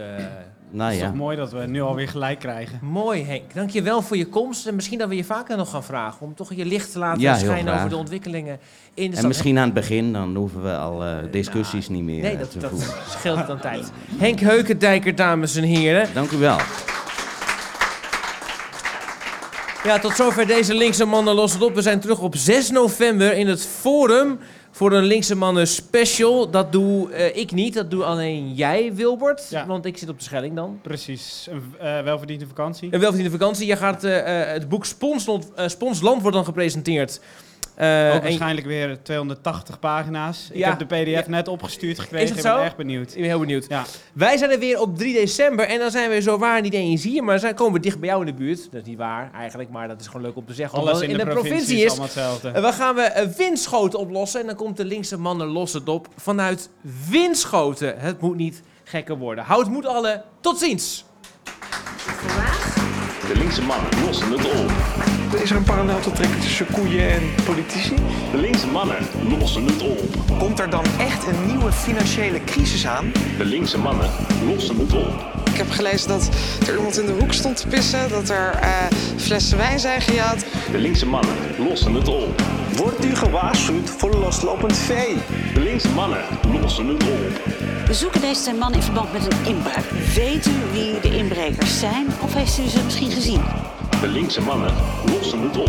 Nou Het is ja. toch mooi dat we nu alweer gelijk krijgen. Mooi Henk, dank je wel voor je komst. En misschien dat we je vaker nog gaan vragen om toch je licht te laten Ja, schijnen over de ontwikkelingen in de En stad. misschien aan het begin, dan hoeven we al eh, discussies niet meer Nee, eh, dat, te dat voeren. scheelt dan tijd. Henk Heukendijker, dames en heren. Dank u wel. Ja, tot zover deze linkse mannen los het op. We zijn terug op 6 november in het Forum voor een linkse mannen special. Dat doe eh, ik niet, dat doe alleen jij, Wilbert. Ja. Want ik zit op de Schelling dan. Precies, een eh, welverdiende vakantie. Een welverdiende vakantie. Je gaat, eh, het boek eh, Sponsland wordt dan gepresenteerd. Eh, Ook en- waarschijnlijk weer 280 pagina's. Ik heb de pdf Ja. net opgestuurd gekregen. Is het Ik ben echt benieuwd. Ik ben heel benieuwd. Ja. Wij zijn er weer op 3 december en dan zijn we zo waar niet eens hier, maar dan komen we dicht bij jou in de buurt. Dat is niet waar eigenlijk, maar dat is gewoon leuk om te zeggen. Alles in de provincie is allemaal hetzelfde. En we gaan we eh, Winschoten oplossen en dan komt de linkse mannen los het op vanuit Winschoten. Het moet niet gekker worden. Houd moed alle. Tot ziens. De linkse mannen lossen het op. Is er een parallel te trekken tussen koeien en politici? De linkse mannen lossen het op. Komt er dan echt een nieuwe financiële crisis aan? De linkse mannen lossen het op. Ik heb gelezen dat er iemand in de hoek stond te pissen, dat er eh, flessen wijn zijn gejat. De linkse mannen lossen het op. Wordt u gewaarschuwd voor loslopend vee? De linkse mannen lossen het op. We zoeken deze man in verband met een inbraak. Weet u wie de inbrekers zijn of heeft u ze misschien gezien? De linkse mannen lossen het op.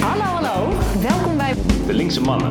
Hallo, hallo. Welkom bij De linkse mannen